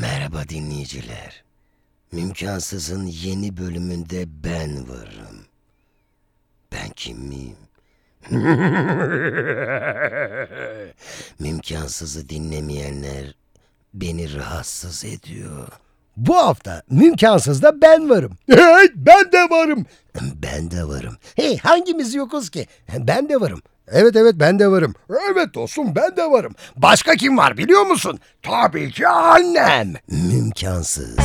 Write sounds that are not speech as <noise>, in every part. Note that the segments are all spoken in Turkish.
Merhaba dinleyiciler. Mümkansız'ın yeni bölümünde ben varım. Ben kim miyim? <laughs> Mümkansız'ı dinlemeyenler beni rahatsız ediyor. Bu hafta mümkansızda ben varım. <laughs> Hey ben de varım. Ben de varım. Hey hangimiz yokuz ki? Ben de varım. Evet evet ben de varım. Evet dostum ben de varım. Başka kim var biliyor musun? Tabii ki annem. Mümkansız.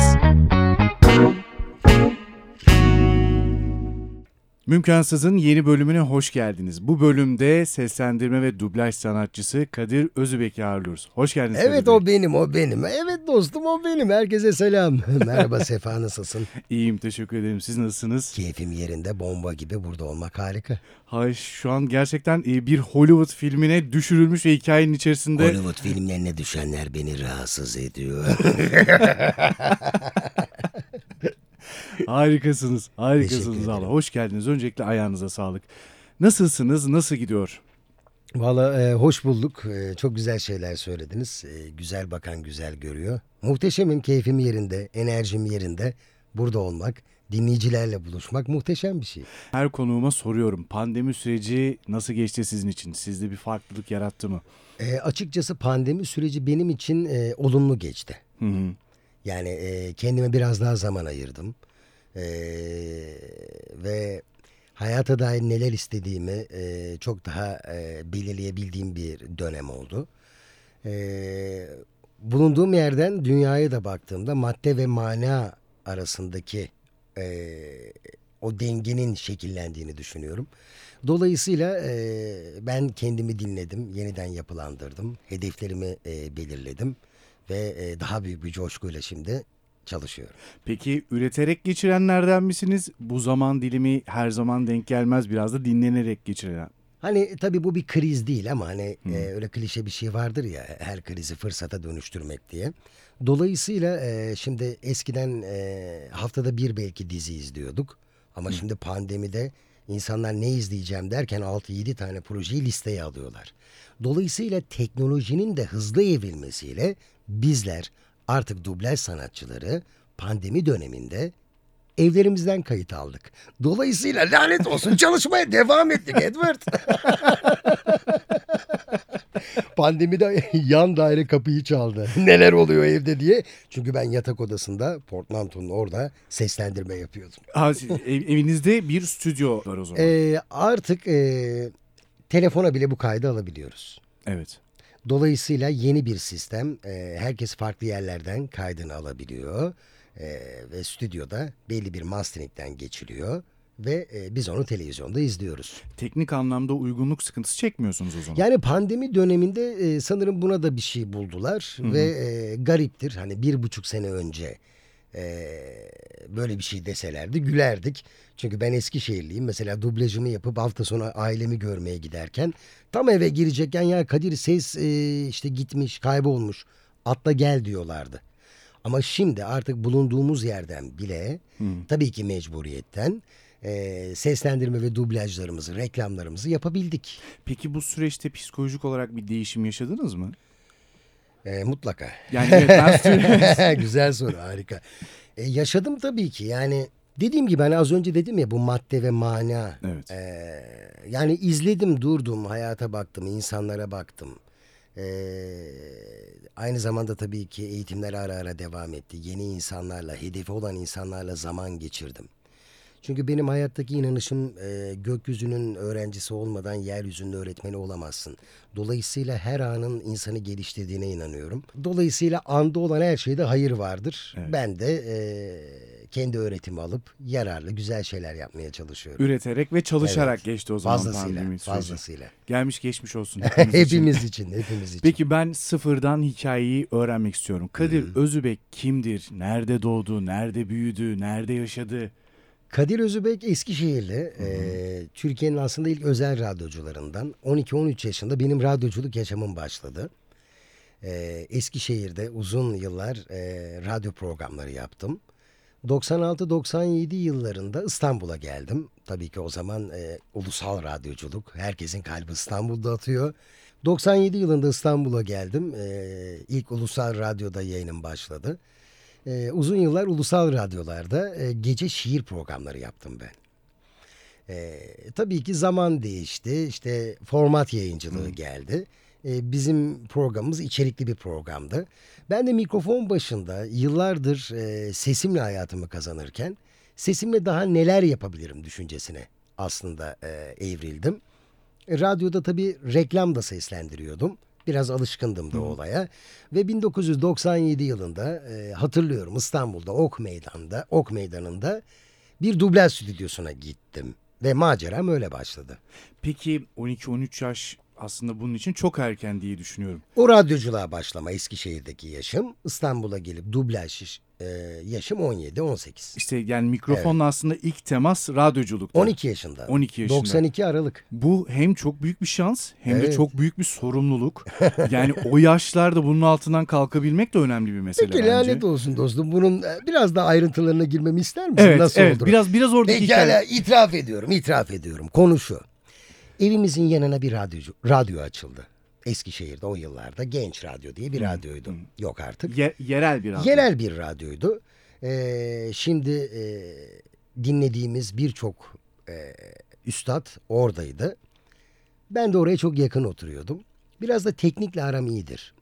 Mümkansız'ın yeni bölümüne hoş geldiniz. Bu bölümde seslendirme ve dublaj sanatçısı Kadir Özübek'i ağırlıyoruz. Hoş geldiniz Evet Kadir Bey. o benim o benim. Evet dostum o benim. Herkese selam. <laughs> Merhaba Sefa nasılsın? İyiyim teşekkür ederim. Siz nasılsınız? Keyfim yerinde bomba gibi burada olmak harika. Hay şu an gerçekten e, bir Hollywood filmine düşürülmüş ve hikayenin içerisinde Hollywood filmlerine düşenler beni rahatsız ediyor. <laughs> harikasınız. Harikasınız ederim. Hoş geldiniz. Öncelikle ayağınıza sağlık. Nasılsınız? Nasıl gidiyor? Valla e, hoş bulduk. E, çok güzel şeyler söylediniz. E, güzel bakan güzel görüyor. Muhteşemim, keyfim yerinde, enerjim yerinde. Burada olmak, dinleyicilerle buluşmak muhteşem bir şey. Her konuğuma soruyorum. Pandemi süreci nasıl geçti sizin için? Sizde bir farklılık yarattı mı? E, açıkçası pandemi süreci benim için e, olumlu geçti. Hı hı. Yani e, kendime biraz daha zaman ayırdım. E, ve hayata dair neler istediğimi e, çok daha e, belirleyebildiğim bir dönem oldu. E, bulunduğum yerden dünyaya da baktığımda madde ve mana arasındaki e, o dengenin şekillendiğini düşünüyorum. Dolayısıyla e, ben kendimi dinledim, yeniden yapılandırdım, hedeflerimi e, belirledim ve e, daha büyük bir coşkuyla şimdi çalışıyorum. Peki üreterek geçirenlerden misiniz? Bu zaman dilimi her zaman denk gelmez. Biraz da dinlenerek geçiren. Hani tabii bu bir kriz değil ama hani e, öyle klişe bir şey vardır ya her krizi fırsata dönüştürmek diye. Dolayısıyla e, şimdi eskiden e, haftada bir belki dizi izliyorduk ama şimdi pandemide insanlar ne izleyeceğim derken 6-7 tane projeyi listeye alıyorlar. Dolayısıyla teknolojinin de hızlı evrilmesiyle bizler artık dublaj sanatçıları pandemi döneminde evlerimizden kayıt aldık. Dolayısıyla lanet olsun çalışmaya devam ettik Edward. <laughs> Pandemide yan daire kapıyı çaldı. Neler oluyor evde diye. Çünkü ben yatak odasında portmantonun orada seslendirme yapıyordum. Ev- evinizde bir stüdyo var o zaman. Ee, artık e, telefona bile bu kaydı alabiliyoruz. evet. Dolayısıyla yeni bir sistem. e, herkes farklı yerlerden kaydını alabiliyor. E, ve stüdyoda belli bir masteringden geçiliyor. Ve e, biz onu televizyonda izliyoruz. Teknik anlamda uygunluk sıkıntısı çekmiyorsunuz o zaman. Yani pandemi döneminde e, sanırım buna da bir şey buldular. Ve e, gariptir. Hani bir buçuk sene önce e, böyle bir şey deselerdi gülerdik. Çünkü ben Eskişehirliyim. Mesela dublajımı yapıp hafta sonu ailemi görmeye giderken tam eve girecekken ya Kadir ses e, işte gitmiş kaybolmuş atla gel diyorlardı. Ama şimdi artık bulunduğumuz yerden bile tabii ki mecburiyetten e, seslendirme ve dublajlarımızı, reklamlarımızı yapabildik. Peki bu süreçte psikolojik olarak bir değişim yaşadınız mı? E, mutlaka. Yani evet, <laughs> Güzel soru harika. E, yaşadım tabii ki yani dediğim gibi hani az önce dedim ya bu madde ve mana. Evet. E, yani izledim durdum hayata baktım insanlara baktım. E, aynı zamanda tabii ki eğitimler ara ara devam etti. Yeni insanlarla hedefi olan insanlarla zaman geçirdim. Çünkü benim hayattaki inanışım e, gökyüzünün öğrencisi olmadan yeryüzünün öğretmeni olamazsın. Dolayısıyla her anın insanı geliştirdiğine inanıyorum. Dolayısıyla anda olan her şeyde hayır vardır. Evet. Ben de e, kendi öğretimi alıp yararlı güzel şeyler yapmaya çalışıyorum. Üreterek ve çalışarak Evet. geçti o zaman Fazlasıyla, pandemi süreci. fazlasıyla. Gelmiş geçmiş olsun <laughs> hepimiz için. hepimiz için, hepimiz için. Peki ben sıfırdan hikayeyi öğrenmek istiyorum. Kadir Özübek kimdir? Nerede doğdu? Nerede büyüdü? Nerede yaşadı? Kadir Özübek Eskişehirli. Ee, Türkiye'nin aslında ilk özel radyocularından. 12-13 yaşında benim radyoculuk yaşamım başladı. Ee, Eskişehir'de uzun yıllar e, radyo programları yaptım. 96-97 yıllarında İstanbul'a geldim. Tabii ki o zaman e, ulusal radyoculuk. Herkesin kalbi İstanbul'da atıyor. 97 yılında İstanbul'a geldim. Ee, ilk ulusal radyoda yayınım başladı. Ee, uzun yıllar ulusal radyolarda e, gece şiir programları yaptım ben. Ee, tabii ki zaman değişti. İşte format yayıncılığı geldi. Ee, bizim programımız içerikli bir programdı. Ben de mikrofon başında yıllardır e, sesimle hayatımı kazanırken sesimle daha neler yapabilirim düşüncesine aslında e, evrildim. E, radyoda tabii reklam da seslendiriyordum. Biraz alışkındım da olaya. Ve 1997 yılında e, hatırlıyorum İstanbul'da Ok Meydan'da, Ok Meydanı'nda bir dublaj stüdyosuna gittim. Ve maceram öyle başladı. Peki 12-13 yaş aslında bunun için çok erken diye düşünüyorum. O radyoculuğa başlama Eskişehir'deki yaşım, İstanbul'a gelip dublaj iş- e, yaşım 17-18. İşte yani mikrofonla aslında ilk temas radyoculukta. 12 yaşında. 12 yaşında. 92 Aralık. Bu hem çok büyük bir şans hem de Evet. çok büyük bir sorumluluk. <laughs> yani o yaşlarda bunun altından kalkabilmek de önemli bir mesele Peki bence. lanet olsun dostum. Bunun e, biraz daha ayrıntılarına girmemi ister misin? Evet, Nasıl evet. olur? Biraz biraz oradaki Pekala hikaye. itiraf ediyorum, itiraf ediyorum. Konu şu. Evimizin yanına bir radyocu, radyo açıldı. Eskişehir'de o yıllarda Genç Radyo diye bir radyoydu. Yok artık. Ye- yerel bir radyo. Yerel bir radyoydu. Ee, şimdi e, dinlediğimiz birçok e, üstad oradaydı. Ben de oraya çok yakın oturuyordum. Biraz da teknikle aram iyidir.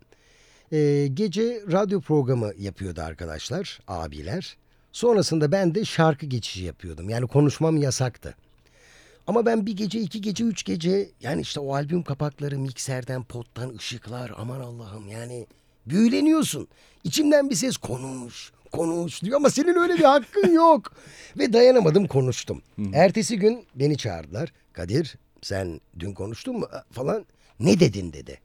Ee, gece radyo programı yapıyordu arkadaşlar, abiler. Sonrasında ben de şarkı geçişi yapıyordum. Yani konuşmam yasaktı. Ama ben bir gece, iki gece, üç gece yani işte o albüm kapakları, mikserden, pottan, ışıklar aman Allah'ım yani büyüleniyorsun. İçimden bir ses konuş, konuş diyor ama senin öyle bir hakkın <laughs> yok. Ve dayanamadım konuştum. Ertesi gün beni çağırdılar. Kadir sen dün konuştun mu falan. Ne dedin dedi.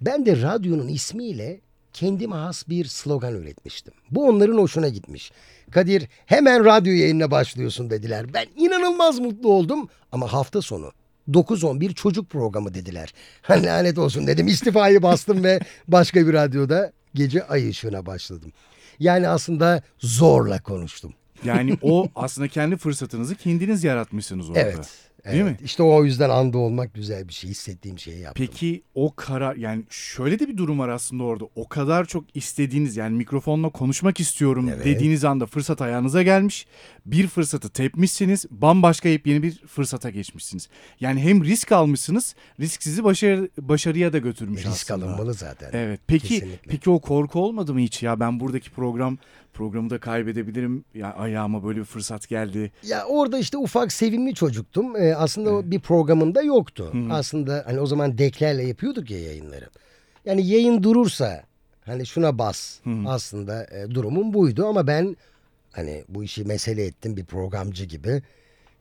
Ben de radyonun ismiyle kendime has bir slogan üretmiştim. Bu onların hoşuna gitmiş. Kadir hemen radyo yayınına başlıyorsun dediler. Ben inanılmaz mutlu oldum ama hafta sonu 9-11 çocuk programı dediler. <laughs> Lanet olsun dedim istifayı bastım ve başka bir radyoda gece ay ışığına başladım. Yani aslında zorla konuştum. Yani o aslında kendi fırsatınızı kendiniz yaratmışsınız orada. Evet. Değil evet. mi? İşte o yüzden anda olmak güzel bir şey. Hissettiğim şeyi yaptım. Peki o karar yani şöyle de bir durum var aslında orada. O kadar çok istediğiniz yani mikrofonla konuşmak istiyorum Evet. dediğiniz anda fırsat ayağınıza gelmiş. Bir fırsatı tepmişsiniz. Bambaşka yepyeni bir fırsata geçmişsiniz. Yani hem risk almışsınız. Risk sizi başarı, başarıya da götürmüş Risk aslında. alınmalı zaten. Evet. Peki Kesinlikle. peki o korku olmadı mı hiç ya ben buradaki program programı da kaybedebilirim. Ya ayağıma böyle bir fırsat geldi. Ya orada işte ufak sevimli çocuktum. Ee, aslında o bir programında yoktu. Aslında hani o zaman deklerle yapıyorduk ya yayınları. Yani yayın durursa hani şuna bas. Aslında e, durumum buydu ama ben hani bu işi mesele ettim bir programcı gibi.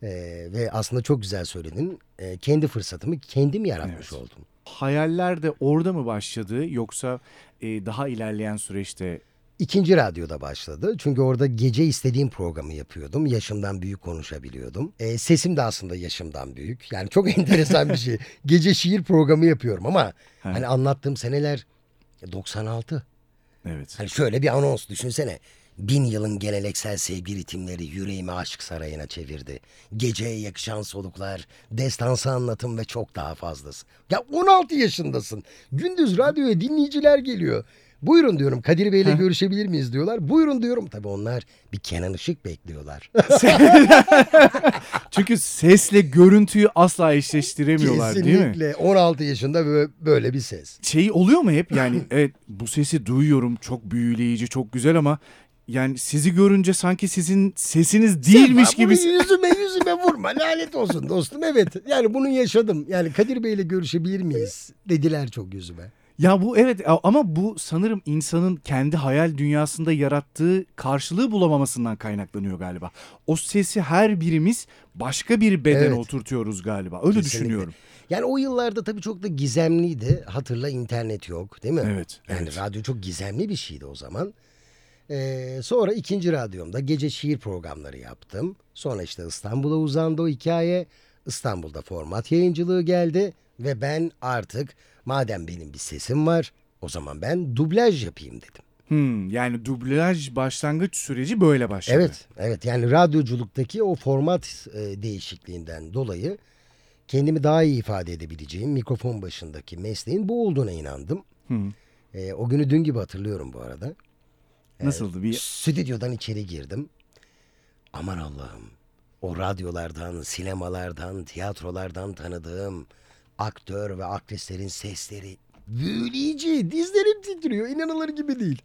Ee, ve aslında çok güzel söyledin. Ee, kendi fırsatımı kendim yaratmış Evet. oldum. Hayaller de orada mı başladı yoksa e, daha ilerleyen süreçte İkinci radyoda başladı. Çünkü orada gece istediğim programı yapıyordum. Yaşımdan büyük konuşabiliyordum. E, sesim de aslında yaşımdan büyük. Yani çok <laughs> enteresan bir şey. Gece şiir programı yapıyorum ama hani anlattığım seneler 96. evet. Hani şöyle bir anons düşünsene. Bin yılın geleneksel sevgi ritimleri yüreğimi aşk sarayına çevirdi. Geceye yakışan soluklar, destansı anlatım ve çok daha fazlası. Ya 16 yaşındasın. Gündüz radyoya dinleyiciler geliyor. Buyurun diyorum Kadir Bey'le görüşebilir miyiz diyorlar. Buyurun diyorum. Tabii onlar bir Kenan Işık bekliyorlar. <laughs> Çünkü sesle görüntüyü asla eşleştiremiyorlar değil mi? Kesinlikle 16 yaşında bö- böyle bir ses. Şey oluyor mu hep yani <laughs> evet bu sesi duyuyorum çok büyüleyici çok güzel ama yani sizi görünce sanki sizin sesiniz değilmiş Sen gibi. yüzüme yüzüme vurma lanet olsun dostum evet. Yani bunu yaşadım. Yani Kadir Bey'le görüşebilir miyiz dediler çok yüzüme. Ya bu evet ama bu sanırım insanın kendi hayal dünyasında yarattığı karşılığı bulamamasından kaynaklanıyor galiba. O sesi her birimiz başka bir bedene Evet. oturtuyoruz galiba. Öyle Kesinlikle. düşünüyorum. Yani o yıllarda tabii çok da gizemliydi. Hatırla internet yok değil mi? Evet, Yani evet. radyo çok gizemli bir şeydi o zaman. Ee, sonra ikinci radyomda gece şiir programları yaptım. Sonra işte İstanbul'a uzandı o hikaye. İstanbul'da format yayıncılığı geldi. Ve ben artık madem benim bir sesim var o zaman ben dublaj yapayım dedim. Hmm, yani dublaj başlangıç süreci böyle başladı. Evet, evet yani radyoculuktaki o format e, değişikliğinden dolayı kendimi daha iyi ifade edebileceğim mikrofon başındaki mesleğin bu olduğuna inandım. Hı. Ee, o günü dün gibi hatırlıyorum bu arada. Nasıldı bir Stüdyodan içeri girdim. Aman Allah'ım. O radyolardan, sinemalardan, tiyatrolardan tanıdığım aktör ve aktrislerin sesleri büyüleyici. Dizlerim titriyor. inanılır gibi değil.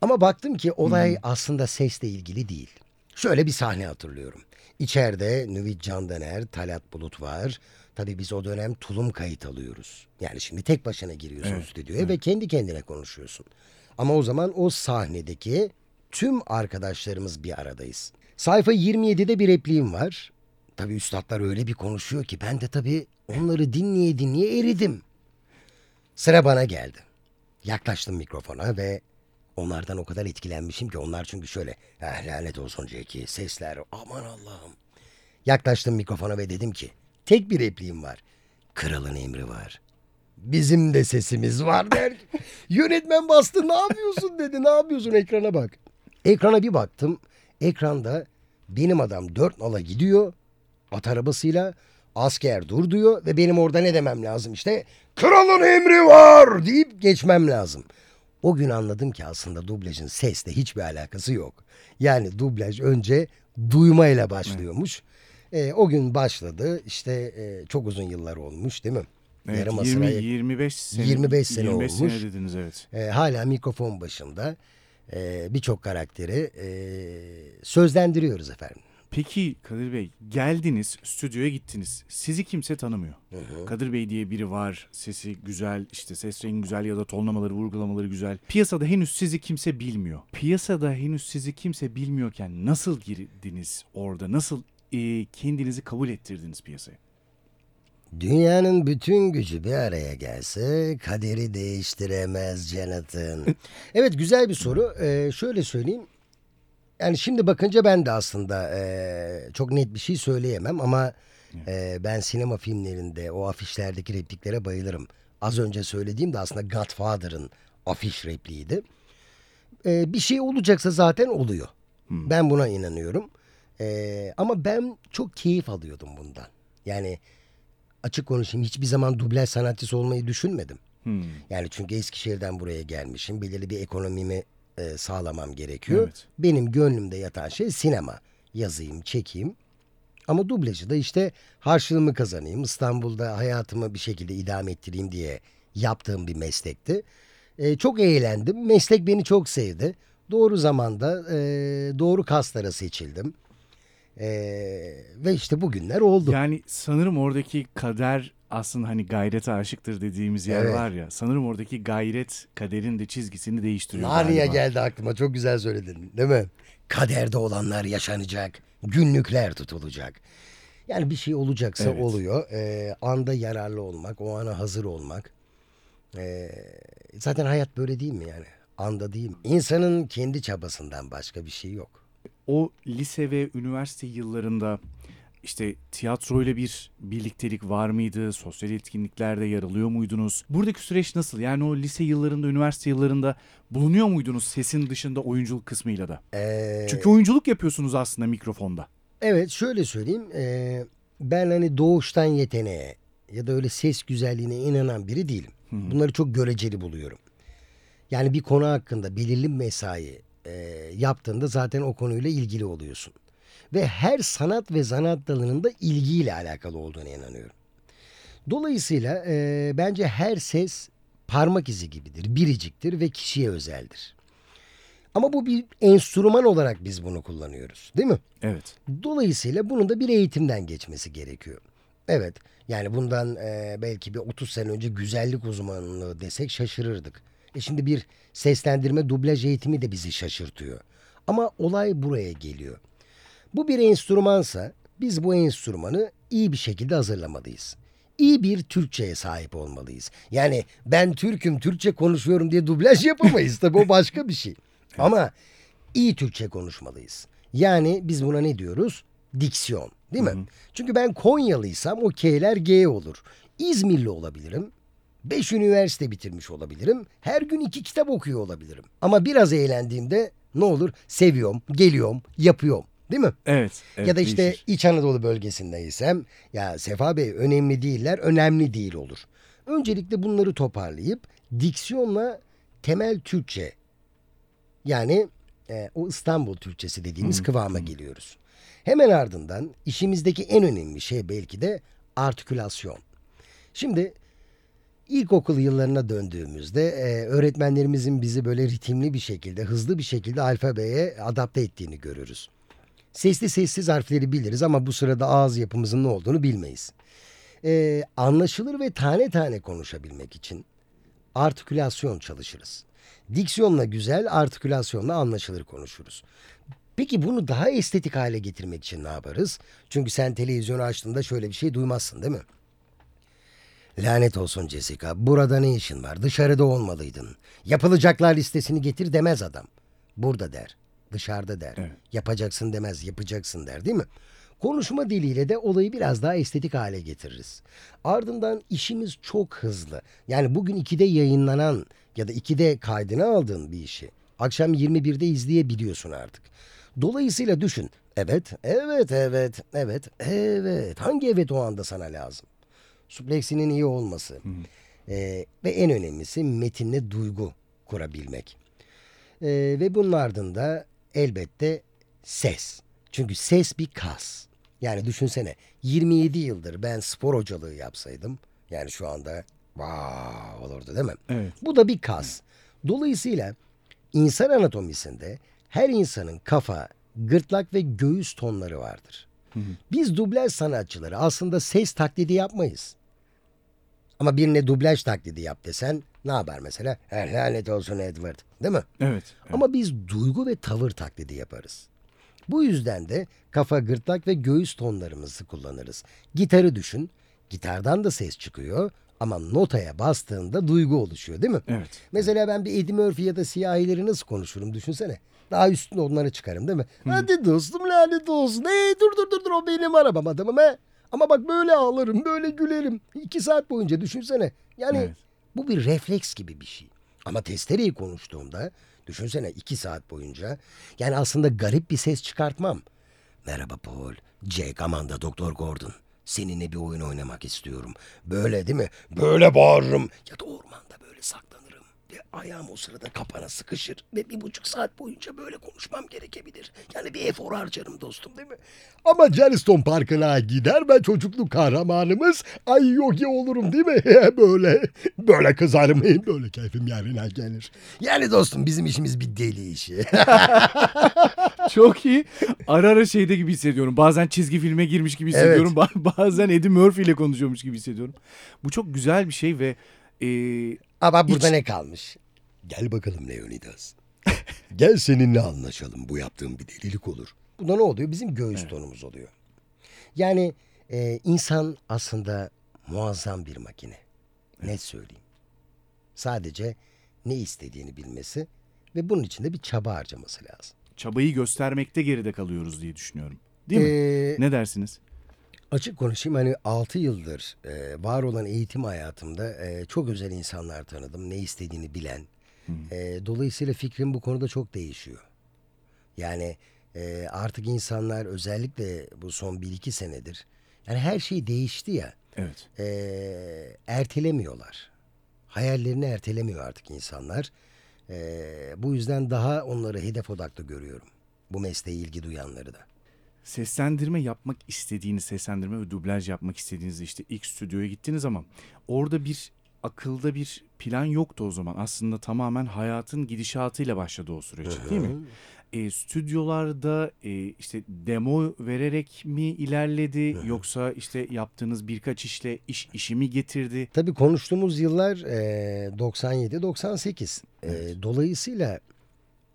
Ama baktım ki olay aslında sesle ilgili değil. Şöyle bir sahne hatırlıyorum. İçeride Nüvit Candaner, Talat Bulut var. Tabii biz o dönem tulum kayıt alıyoruz. Yani şimdi tek başına giriyorsun Evet, stüdyoya ve kendi kendine konuşuyorsun. Ama o zaman o sahnedeki tüm arkadaşlarımız bir aradayız. Sayfa 27'de bir repliğim var. Tabii üstadlar öyle bir konuşuyor ki ben de tabii onları dinleye dinleye eridim. Sıra bana geldi. Yaklaştım mikrofona ve onlardan o kadar etkilenmişim ki onlar çünkü şöyle ah, lanet olsun Jackie sesler aman Allah'ım. Yaklaştım mikrofona ve dedim ki tek bir repliğim var. Kralın emri var. Bizim de sesimiz var der. <laughs> Yönetmen bastı ne yapıyorsun dedi ne yapıyorsun ekrana bak. Ekrana bir baktım. Ekranda benim adam dört nala gidiyor. At arabasıyla asker dur diyor ve benim orada ne demem lazım işte. Kralın emri var deyip geçmem lazım. O gün anladım ki aslında dublajın sesle hiçbir alakası yok. Yani dublaj önce duymayla başlıyormuş. E, o gün başladı işte e, çok uzun yıllar olmuş değil mi? evet, Yarım 20 asıra 25 sene 25 sene 25 olmuş. sene dediniz evet. e, hala mikrofon başında e, birçok karakteri e, sözlendiriyoruz efendim. Peki Kadir Bey geldiniz stüdyoya gittiniz. Sizi kimse tanımıyor. Kadir Bey diye biri var. Sesi güzel, işte ses rengi güzel ya da tonlamaları, vurgulamaları güzel. Piyasada henüz sizi kimse bilmiyor. Piyasada henüz sizi kimse bilmiyorken nasıl girdiniz orada? Nasıl e, kendinizi kabul ettirdiniz piyasaya? Dünyanın bütün gücü bir araya gelse kaderi değiştiremez Jonathan. <laughs> evet güzel bir soru. Ee, şöyle söyleyeyim. Yani şimdi bakınca ben de aslında ee, çok net bir şey söyleyemem ama ee, ben sinema filmlerinde o afişlerdeki repliklere bayılırım. Az önce söylediğim de aslında Godfather'ın afiş repliğiydi. Ee, bir şey olacaksa zaten oluyor. Ben buna inanıyorum. Ee, ama ben çok keyif alıyordum bundan. Yani açık konuşayım hiçbir zaman dublaj sanatçısı olmayı düşünmedim. Hmm. Yani çünkü Eskişehir'den buraya gelmişim. Belirli bir ekonomimi e, sağlamam gerekiyor. Evet. Benim gönlümde yatan şey sinema. Yazayım, çekeyim. Ama dublajı da işte harçlığımı kazanayım. İstanbul'da hayatımı bir şekilde idame ettireyim diye yaptığım bir meslekti. E, çok eğlendim. Meslek beni çok sevdi. Doğru zamanda e, doğru kaslara seçildim. E, ve işte bugünler oldu. Yani sanırım oradaki kader aslında hani gayrete aşıktır dediğimiz yer Evet. var ya. Sanırım oradaki gayret kaderin de çizgisini değiştiriyor galiba. geldi aklıma. Çok güzel söyledin değil mi? Kaderde olanlar yaşanacak. Günlükler tutulacak. Yani bir şey olacaksa Evet. oluyor. Ee, anda yararlı olmak, o ana hazır olmak. Ee, zaten hayat böyle değil mi yani? Anda değil mi? İnsanın kendi çabasından başka bir şey yok. O lise ve üniversite yıllarında işte tiyatroyla bir birliktelik var mıydı? Sosyal etkinliklerde yer alıyor muydunuz? Buradaki süreç nasıl? Yani o lise yıllarında, üniversite yıllarında bulunuyor muydunuz sesin dışında oyunculuk kısmıyla da? Ee, Çünkü oyunculuk yapıyorsunuz aslında mikrofonda. Evet şöyle söyleyeyim. Ee, ben hani doğuştan yeteneğe ya da öyle ses güzelliğine inanan biri değilim. Bunları çok göreceli buluyorum. Yani bir konu hakkında belirli mesai e, yaptığında zaten o konuyla ilgili oluyorsun. Ve her sanat ve zanaat dalının da ilgiyle alakalı olduğuna inanıyorum. Dolayısıyla e, bence her ses parmak izi gibidir, biriciktir ve kişiye özeldir. Ama bu bir enstrüman olarak biz bunu kullanıyoruz, değil mi? Evet. Dolayısıyla bunun da bir eğitimden geçmesi gerekiyor. Evet yani bundan e, belki bir 30 sene önce güzellik uzmanlığı desek şaşırırdık. E şimdi bir seslendirme dublaj eğitimi de bizi şaşırtıyor. Ama olay buraya geliyor. Bu bir enstrümansa biz bu enstrümanı iyi bir şekilde hazırlamalıyız. İyi bir Türkçe'ye sahip olmalıyız. Yani ben Türk'üm, Türkçe konuşuyorum diye dublaj yapamayız. Tabii o başka bir şey. Ama iyi Türkçe konuşmalıyız. Yani biz buna ne diyoruz? Diksiyon. Değil mi? Çünkü ben Konyalıysam o K'ler G olur. İzmirli olabilirim. Beş üniversite bitirmiş olabilirim. Her gün iki kitap okuyor olabilirim. Ama biraz eğlendiğimde ne olur? Seviyorum, geliyorum, yapıyorum. Değil mi? Evet. evet ya da işte değişir. İç Anadolu bölgesindeysem ya Sefa Bey önemli değiller, önemli değil olur. Öncelikle bunları toparlayıp diksiyonla temel Türkçe yani e, o İstanbul Türkçesi dediğimiz kıvama geliyoruz. Hemen ardından işimizdeki en önemli şey belki de artikülasyon. Şimdi ilkokul yıllarına döndüğümüzde e, öğretmenlerimizin bizi böyle ritimli bir şekilde, hızlı bir şekilde alfabeye adapte ettiğini görürüz. Sesli sessiz harfleri biliriz ama bu sırada ağız yapımızın ne olduğunu bilmeyiz. Ee, anlaşılır ve tane tane konuşabilmek için artikülasyon çalışırız. Diksiyonla güzel, artikülasyonla anlaşılır konuşuruz. Peki bunu daha estetik hale getirmek için ne yaparız? Çünkü sen televizyonu açtığında şöyle bir şey duymazsın değil mi? Lanet olsun Jessica. Burada ne işin var? Dışarıda olmalıydın. Yapılacaklar listesini getir demez adam. Burada der. Dışarıda der. Evet. Yapacaksın demez. Yapacaksın der değil mi? Konuşma diliyle de olayı biraz daha estetik hale getiririz. Ardından işimiz çok hızlı. Yani bugün 2'de yayınlanan ya da 2'de kaydını aldığın bir işi akşam 21'de izleyebiliyorsun artık. Dolayısıyla düşün. Evet, evet, evet, evet, evet. Hangi evet o anda sana lazım? supleksinin iyi olması Ee, ve en önemlisi metinle duygu kurabilmek. Ee, ve bunun ardında elbette ses. Çünkü ses bir kas. Yani düşünsene 27 yıldır ben spor hocalığı yapsaydım yani şu anda wow olurdu değil mi? Evet. Bu da bir kas. Dolayısıyla insan anatomisinde her insanın kafa, gırtlak ve göğüs tonları vardır. Biz dublaj sanatçıları aslında ses taklidi yapmayız. Ama birine dublaj taklidi yap desen ne yapar mesela? "Eh, lanet olsun Edward. Değil mi? Evet. evet. Ama biz duygu ve tavır taklidi yaparız. Bu yüzden de kafa, gırtlak ve göğüs tonlarımızı kullanırız. Gitarı düşün. Gitardan da ses çıkıyor ama notaya bastığında duygu oluşuyor değil mi? Evet. Mesela ben bir Eddie Murphy ya da siyahileri nasıl konuşurum düşünsene. Daha üstüne onları çıkarım değil mi? Hadi dostum lanet olsun. Hey, dur dur dur dur o benim arabam adamım he. Ama bak böyle ağlarım böyle gülerim. İki saat boyunca düşünsene. Yani Evet. bu bir refleks gibi bir şey. Ama testereyi konuştuğumda düşünsene iki saat boyunca yani aslında garip bir ses çıkartmam. Merhaba Paul. Jake Amanda Doktor Gordon. Seninle bir oyun oynamak istiyorum. Böyle değil mi? Böyle bağırırım. Ya da ormanda böyle saklanırım. Ve ayağım o sırada kapana sıkışır. Ve bir buçuk saat boyunca böyle konuşmam gerekebilir. Yani bir efor harcarım dostum değil mi? Ama Charleston Parkı'na gider ben çocukluk kahramanımız. Ay yogi olurum değil mi? <laughs> böyle böyle kızarım. <laughs> Böyle keyfim yerine gelir. Yani dostum bizim işimiz bir deli işi. <laughs> Çok iyi. Ara ara şeyde gibi hissediyorum. Bazen çizgi filme girmiş gibi hissediyorum. Ba- Bazen Eddie Murphy ile konuşuyormuş gibi hissediyorum. Bu çok güzel bir şey ve e, Ama burada Hiç- ne kalmış? Gel bakalım Leonidas. Gel seninle anlaşalım. Bu yaptığım bir delilik olur. Bunda ne oluyor? Bizim göğüs tonumuz oluyor. Yani e, insan aslında muazzam bir makine. Net söyleyeyim. Sadece ne istediğini bilmesi ve bunun için de bir çaba harcaması lazım. çabayı göstermekte geride kalıyoruz diye düşünüyorum. Değil mi? Ee, Ne dersiniz? Açık konuşayım hani 6 yıldır e, var olan eğitim hayatımda e, çok özel insanlar tanıdım. Ne istediğini bilen. E, dolayısıyla fikrim bu konuda çok değişiyor. Yani e, artık insanlar özellikle bu son 1-2 senedir yani her şey değişti ya. Evet. e, ertelemiyorlar. Hayallerini ertelemiyor artık insanlar. E, bu yüzden daha onları hedef odaklı görüyorum. Bu mesleğe ilgi duyanları da. Seslendirme yapmak istediğiniz, seslendirme ve dublaj yapmak istediğinizde işte ilk stüdyoya gittiniz ama orada bir akılda bir plan yoktu o zaman. Aslında tamamen hayatın gidişatıyla başladı o süreç değil mi? E, stüdyolarda e, işte demo vererek mi ilerledi yoksa işte yaptığınız birkaç işle iş işimi getirdi? Tabii konuştuğumuz yıllar e, 97-98. E, dolayısıyla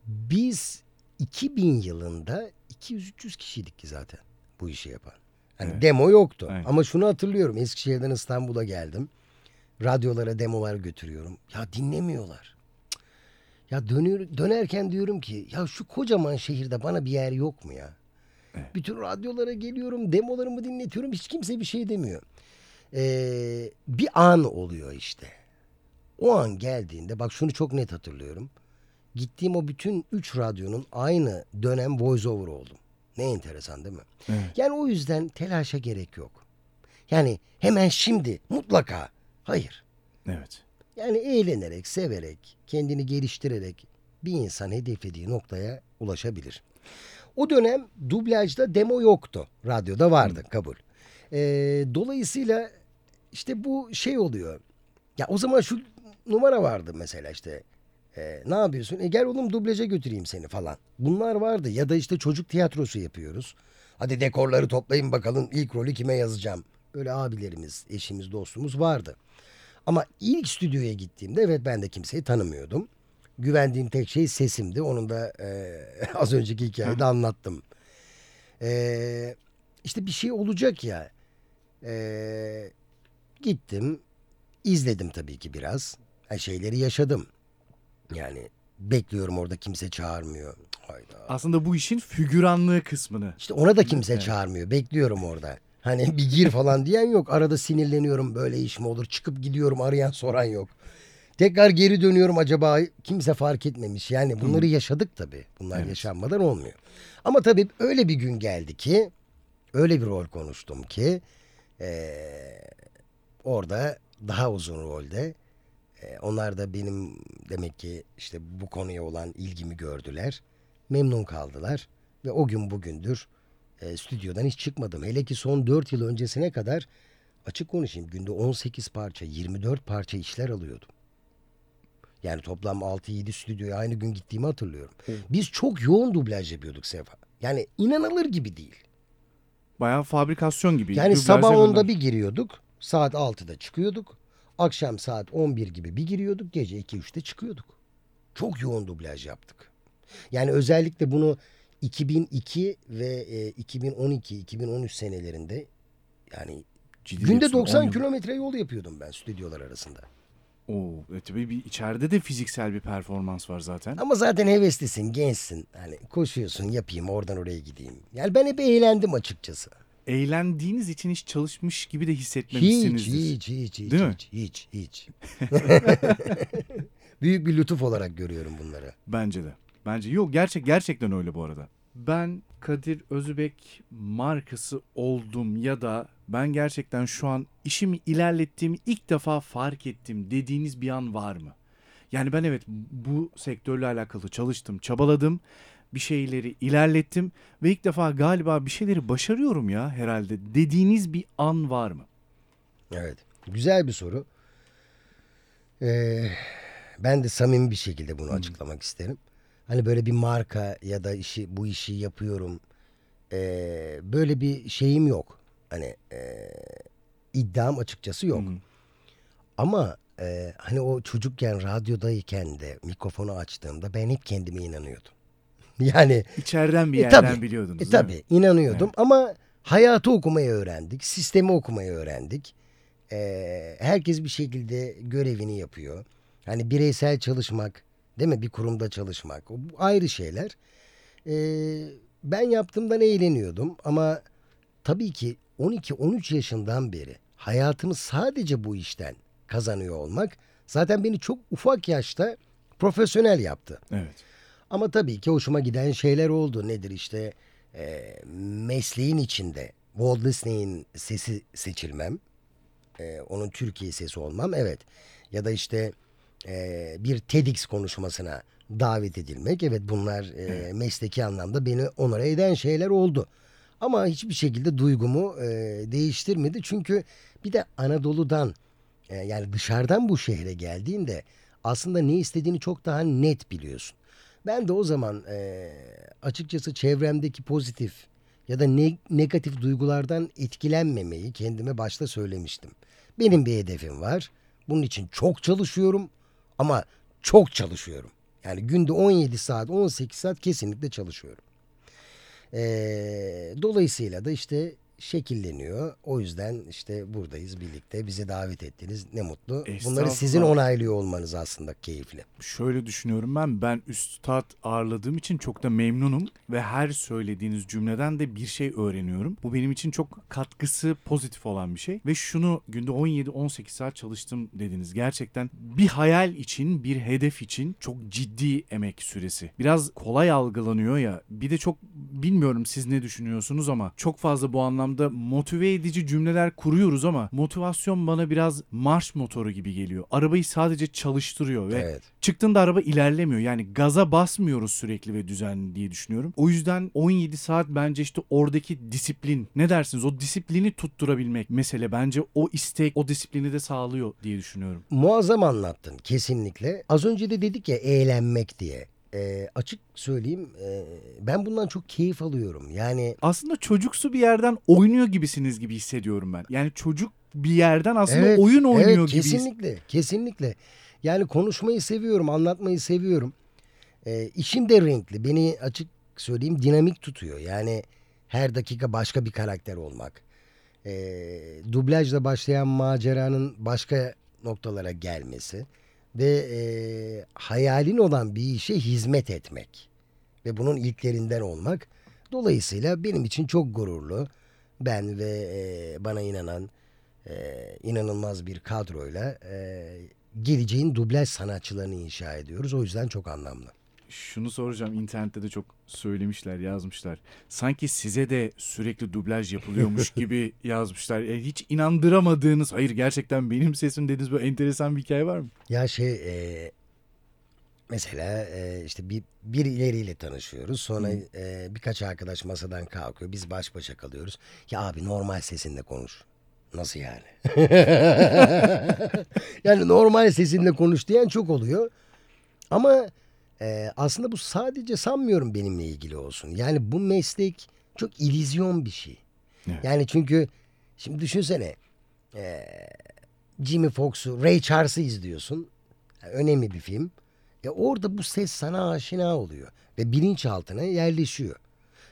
biz 2000 yılında 200-300 kişiydik ki zaten bu işi yapan. Hani Evet. demo yoktu. Evet. Ama şunu hatırlıyorum. Eskişehir'den İstanbul'a geldim. Radyolara demolar götürüyorum. Ya dinlemiyorlar. Ya dönüyor, dönerken diyorum ki ya şu kocaman şehirde bana bir yer yok mu ya? Evet. Bütün radyolara geliyorum, demolarımı dinletiyorum. Hiç kimse bir şey demiyor. Ee, bir an oluyor işte. O an geldiğinde bak şunu çok net hatırlıyorum. Gittiğim o bütün üç radyonun aynı dönem voice over oldum. Ne enteresan değil mi? Evet. Yani o yüzden telaşa gerek yok. Yani hemen şimdi mutlaka. Hayır. Evet. Yani eğlenerek, severek, kendini geliştirerek bir insan hedeflediği noktaya ulaşabilir. O dönem dublajda demo yoktu. Radyoda vardı kabul. Ee, dolayısıyla işte bu şey oluyor. Ya o zaman şu numara vardı mesela işte. Ee, ne yapıyorsun? E gel oğlum dublaja götüreyim seni falan. Bunlar vardı. Ya da işte çocuk tiyatrosu yapıyoruz. Hadi dekorları toplayın bakalım ilk rolü kime yazacağım. Böyle abilerimiz, eşimiz, dostumuz vardı. Ama ilk stüdyoya gittiğimde evet ben de kimseyi tanımıyordum. Güvendiğim tek şey sesimdi. Onun da e, <laughs> az önceki hikayede anlattım. E, işte bir şey olacak ya. E, gittim. izledim tabii ki biraz. Ha, şeyleri yaşadım. Yani bekliyorum orada kimse çağırmıyor. Hayda. Aslında bu işin figüranlığı kısmını. İşte ona da kimse çağırmıyor. Bekliyorum orada. Hani bir gir falan <laughs> diyen yok. Arada sinirleniyorum böyle iş mi olur? Çıkıp gidiyorum arayan soran yok. Tekrar geri dönüyorum acaba kimse fark etmemiş. Yani bunları yaşadık tabii. Bunlar Evet. yaşanmadan olmuyor. Ama tabii öyle bir gün geldi ki öyle bir rol konuştum ki eee, orada daha uzun rolde onlar da benim demek ki işte bu konuya olan ilgimi gördüler. Memnun kaldılar ve o gün bugündür e, stüdyodan hiç çıkmadım. Hele ki son 4 yıl öncesine kadar açık konuşayım günde 18 parça 24 parça işler alıyordum. Yani toplam 6-7 stüdyoya aynı gün gittiğimi hatırlıyorum. Biz çok yoğun dublaj yapıyorduk Sefa. Yani inanılır gibi değil. Bayağı fabrikasyon gibi. Yani Dublaj sabah yapıyorlar. 10'da bir giriyorduk. Saat 6'da çıkıyorduk. Akşam saat 11 gibi bir giriyorduk. Gece 2-3'te çıkıyorduk. Çok yoğun dublaj yaptık. Yani özellikle bunu 2002 ve e, 2012-2013 senelerinde yani Ciddi günde diyorsun, 90 on yıl. kilometre yol yapıyordum ben stüdyolar arasında. Oo, e tabii bir içeride de fiziksel bir performans var zaten. Ama zaten heveslisin, gençsin. Hani koşuyorsun, yapayım, oradan oraya gideyim. Yani ben hep eğlendim açıkçası. Eğlendiğiniz için hiç çalışmış gibi de Hiç, hissetmemişsinizdir. hiç, hiç, hiç, Değil mi? hiç, hiç, hiç. <laughs> Büyük bir lütuf olarak görüyorum bunları. Bence de. Bence yok gerçek gerçekten öyle bu arada. Ben Kadir Özbek markası oldum ya da ben gerçekten şu an işimi ilerlettiğimi ilk defa fark ettim dediğiniz bir an var mı? Yani ben evet bu sektörle alakalı çalıştım, çabaladım, bir şeyleri ilerlettim ve ilk defa galiba bir şeyleri başarıyorum ya herhalde dediğiniz bir an var mı? Evet. Güzel bir soru. Ee, ben de samimi bir şekilde bunu açıklamak isterim. Hani böyle bir marka ya da işi bu işi yapıyorum. ee, böyle bir şeyim yok. Hani ee, iddiam açıkçası yok. Hı. Ama ee, hani o çocukken radyodayken de mikrofonu açtığımda ben hep kendime inanıyordum. <laughs> Yani İçeriden bir E, yerden tabii. biliyordunuz. e, tabii inanıyordum ama hayatı okumayı öğrendik. Sistemi okumayı öğrendik. Ee, herkes bir şekilde görevini yapıyor. Hani bireysel çalışmak, değil mi? Bir kurumda çalışmak. O ayrı şeyler. Ee, ben yaptığımdan eğleniyordum ama tabii ki 12-13 yaşından beri hayatımı sadece bu işten kazanıyor olmak zaten beni çok ufak yaşta profesyonel yaptı. Evet. Ama tabii ki hoşuma giden şeyler oldu. Nedir işte e, mesleğin içinde Walt Disney'in sesi seçilmem. e, onun Türkiye sesi olmam evet. Ya da işte e, bir TEDx konuşmasına davet edilmek. Evet bunlar e, mesleki anlamda beni onore eden şeyler oldu. Ama hiçbir şekilde duygumu e, değiştirmedi. Çünkü bir de Anadolu'dan e, yani dışarıdan bu şehre geldiğinde aslında ne istediğini çok daha net biliyorsun. Ben de o zaman e, açıkçası çevremdeki pozitif ya da ne- negatif duygulardan etkilenmemeyi kendime başta söylemiştim. Benim bir hedefim var. Bunun için çok çalışıyorum ama çok çalışıyorum. Yani günde 17 saat, 18 saat kesinlikle çalışıyorum. Ee, dolayısıyla da işte şekilleniyor. O yüzden işte buradayız birlikte. Bizi davet ettiniz. Ne mutlu. Bunları sizin onaylıyor olmanız aslında keyifli. Şöyle düşünüyorum ben. Ben üstad ağırladığım için çok da memnunum ve her söylediğiniz cümleden de bir şey öğreniyorum. Bu benim için çok katkısı pozitif olan bir şey ve şunu günde 17-18 saat çalıştım dediniz. Gerçekten bir hayal için, bir hedef için çok ciddi emek süresi. Biraz kolay algılanıyor ya. Bir de çok bilmiyorum siz ne düşünüyorsunuz ama çok fazla bu anlamda motive edici cümleler kuruyoruz ama motivasyon bana biraz marş motoru gibi geliyor. Arabayı sadece çalıştırıyor ve Evet. çıktığında araba ilerlemiyor. Yani gaza basmıyoruz sürekli ve düzenli diye düşünüyorum. O yüzden 17 saat bence işte oradaki disiplin. Ne dersiniz? O disiplini tutturabilmek mesele. Bence o istek, o disiplini de sağlıyor diye düşünüyorum. Muazzam anlattın kesinlikle. Az önce de dedik ya eğlenmek diye. Ee, açık söyleyeyim e, ben bundan çok keyif alıyorum. Yani Aslında çocuksu bir yerden oynuyor gibisiniz gibi hissediyorum ben. Yani çocuk bir yerden aslında Evet, oyun oynuyor evet, gibi. Kesinlikle, kesinlikle. Yani konuşmayı seviyorum, anlatmayı seviyorum. Ee, işim de renkli. Beni açık söyleyeyim dinamik tutuyor. Yani her dakika başka bir karakter olmak. Ee, dublajla başlayan maceranın başka noktalara gelmesi ve e, hayalin olan bir işe hizmet etmek ve bunun ilklerinden olmak. Dolayısıyla benim için çok gururlu. Ben ve e, bana inanan e, inanılmaz bir kadroyla e, geleceğin dublaj sanatçılarını inşa ediyoruz. O yüzden çok anlamlı. Şunu soracağım internette de çok söylemişler yazmışlar. Sanki size de sürekli dublaj yapılıyormuş <laughs> gibi yazmışlar. E, hiç inandıramadığınız hayır gerçekten benim sesim dediğiniz böyle enteresan bir hikaye var mı? Ya şey e, mesela e, işte bir birileriyle tanışıyoruz. Sonra e, birkaç arkadaş masadan kalkıyor. Biz baş başa kalıyoruz. Ya abi normal sesinle konuş. Nasıl yani? <laughs> yani normal sesinle konuş diyen çok oluyor. Ama e, aslında bu sadece sanmıyorum benimle ilgili olsun. Yani bu meslek çok illüzyon bir şey. Evet. Yani çünkü şimdi düşünsene e, Jimmy Fox'u, Ray Charles'ı izliyorsun. Yani önemli bir film. E orada bu ses sana aşina oluyor. Ve bilinçaltına yerleşiyor.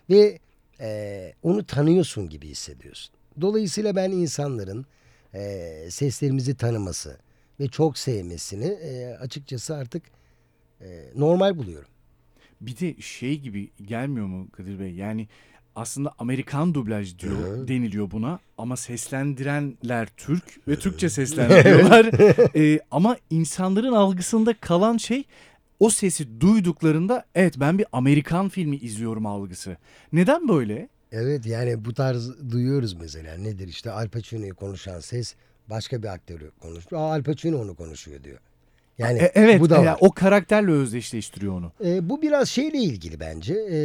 Ve e, onu tanıyorsun gibi hissediyorsun. Dolayısıyla ben insanların e, seslerimizi tanıması ve çok sevmesini e, açıkçası artık e, normal buluyorum. Bir de şey gibi gelmiyor mu Kadir Bey? Yani aslında Amerikan dublaj diyor Hı. deniliyor buna ama seslendirenler Türk ve Türkçe <laughs> seslendiriyorlar. Ee, ama insanların algısında kalan şey o sesi duyduklarında evet ben bir Amerikan filmi izliyorum algısı. Neden böyle? Evet yani bu tarz duyuyoruz mesela. Nedir işte Al Pacino'yu konuşan ses başka bir aktörü konuşuyor. Aa, Al Pacino onu konuşuyor diyor. Yani E, evet bu da e, var. o karakterle özdeşleştiriyor onu. E, bu biraz şeyle ilgili bence. E,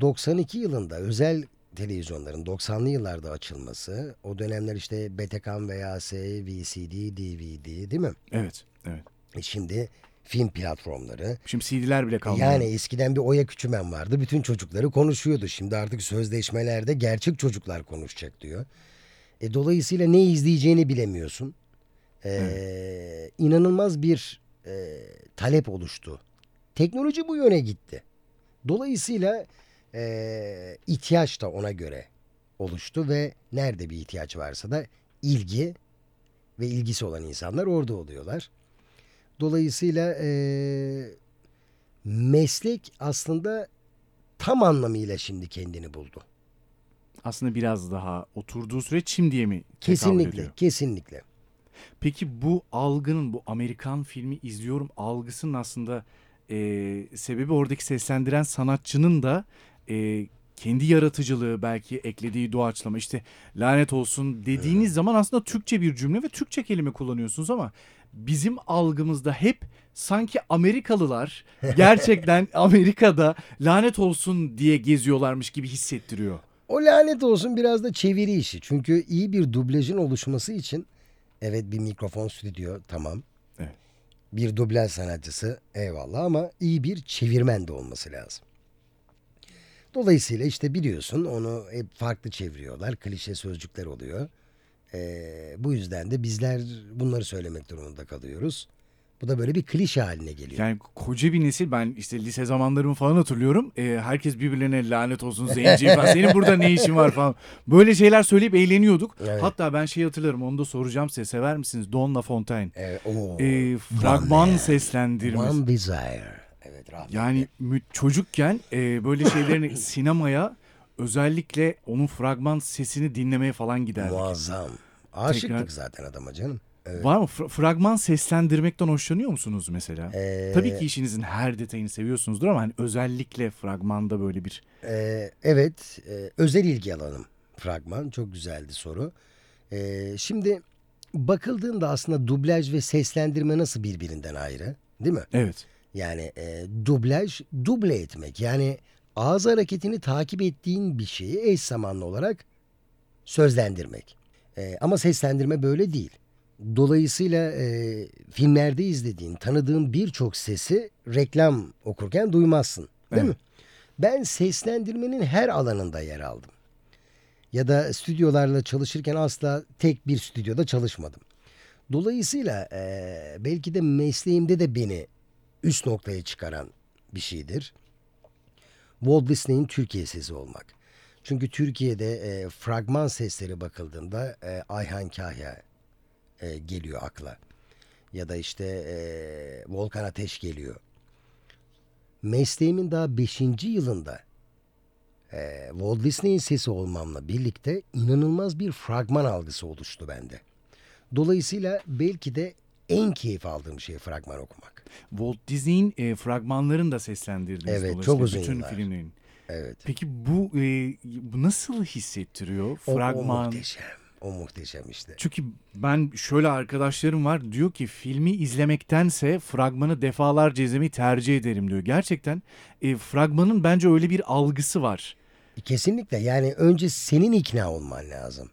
92 yılında özel televizyonların 90'lı yıllarda açılması. O dönemler işte Betacam VHS, VCD, DVD değil mi? Evet, evet. E, şimdi film platformları. Şimdi CD'ler bile kalmıyor. Yani eskiden bir Oya Küçümen vardı. Bütün çocukları konuşuyordu. Şimdi artık sözleşmelerde gerçek çocuklar konuşacak diyor. E, dolayısıyla ne izleyeceğini bilemiyorsun. E, inanılmaz bir e, talep oluştu. Teknoloji bu yöne gitti. Dolayısıyla e, ihtiyaç da ona göre oluştu ve nerede bir ihtiyaç varsa da ilgi ve ilgisi olan insanlar orada oluyorlar. Dolayısıyla e, meslek aslında tam anlamıyla şimdi kendini buldu. Aslında biraz daha oturduğu süreç şimdiye mi Kesinlikle, kesinlikle. Peki bu algının, bu Amerikan filmi izliyorum algısının aslında e, sebebi oradaki seslendiren sanatçının da e, kendi yaratıcılığı belki eklediği doğaçlama işte lanet olsun dediğiniz zaman aslında Türkçe bir cümle ve Türkçe kelime kullanıyorsunuz ama bizim algımızda hep sanki Amerikalılar <laughs> gerçekten Amerika'da lanet olsun diye geziyorlarmış gibi hissettiriyor. O lanet olsun biraz da çeviri işi. Çünkü iyi bir dublajın oluşması için evet bir mikrofon stüdyo tamam. Evet. Bir dublaj sanatçısı eyvallah ama iyi bir çevirmen de olması lazım. Dolayısıyla işte biliyorsun onu hep farklı çeviriyorlar. Klişe sözcükler oluyor. Ee, bu yüzden de bizler bunları söylemek durumunda kalıyoruz. Bu da böyle bir klişe haline geliyor. Yani koca bir nesil ben işte lise zamanlarımı falan hatırlıyorum. Ee, herkes birbirlerine lanet olsun zenci falan. Senin burada ne işin var falan. Böyle şeyler söyleyip eğleniyorduk. Evet. Hatta ben şey hatırlarım onu da soracağım size. Sever misiniz? Don LaFontaine. Evet, oo. Ee, fragman Man. seslendirmesi. One Desire. Evet rahmetli. Yani çocukken e, böyle şeylerini <laughs> sinemaya özellikle onun fragman sesini dinlemeye falan giderdik. Muazzam. Aşıktık Tekrar- zaten adama canım. Var mı? Fra- fragman seslendirmekten hoşlanıyor musunuz mesela? Ee, Tabii ki işinizin her detayını seviyorsunuzdur ama hani özellikle fragmanda böyle bir Ee, evet, e, özel ilgi alanım fragman. Çok güzeldi soru. Ee, şimdi bakıldığında aslında dublaj ve seslendirme nasıl birbirinden ayrı, değil mi? evet. Yani e, dublaj, duble etmek. Yani ağız hareketini takip ettiğin bir şeyi eş zamanlı olarak sözlendirmek. E, ama seslendirme böyle değil. Dolayısıyla e, filmlerde izlediğin, tanıdığın birçok sesi reklam okurken duymazsın. Değil Evet. mi? Ben seslendirmenin her alanında yer aldım. Ya da stüdyolarla çalışırken asla tek bir stüdyoda çalışmadım. Dolayısıyla e, belki de mesleğimde de beni üst noktaya çıkaran bir şeydir. Walt Disney'in Türkiye sesi olmak. Çünkü Türkiye'de e, fragman sesleri bakıldığında e, Ayhan Kahya e, geliyor akla. Ya da işte e, Volkan Ateş geliyor. Mesleğimin daha 5. yılında e, Walt Disney'in sesi olmamla birlikte inanılmaz bir fragman algısı oluştu bende. Dolayısıyla belki de en keyif aldığım şey fragman okumak. Walt Disney'in e, fragmanlarını da seslendirdiniz. Evet, çok uzun Bütün yıllar. filmlerin. Evet. Peki bu, e, bu nasıl hissettiriyor? O, o muhteşem. O muhteşem işte. Çünkü ben şöyle arkadaşlarım var diyor ki filmi izlemektense fragmanı defalarca izlemeyi tercih ederim diyor. Gerçekten e, fragmanın bence öyle bir algısı var. Kesinlikle yani önce senin ikna olman lazım.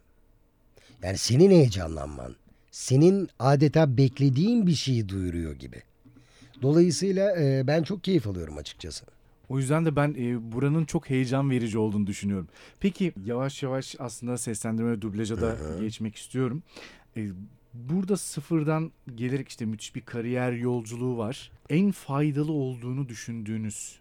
Yani senin heyecanlanman. Senin adeta beklediğin bir şeyi duyuruyor gibi. Dolayısıyla e, ben çok keyif alıyorum açıkçası. O yüzden de ben e, buranın çok heyecan verici olduğunu düşünüyorum. Peki yavaş yavaş aslında seslendirme ve dublaja da geçmek istiyorum. E, burada sıfırdan gelerek işte müthiş bir kariyer yolculuğu var. En faydalı olduğunu düşündüğünüz,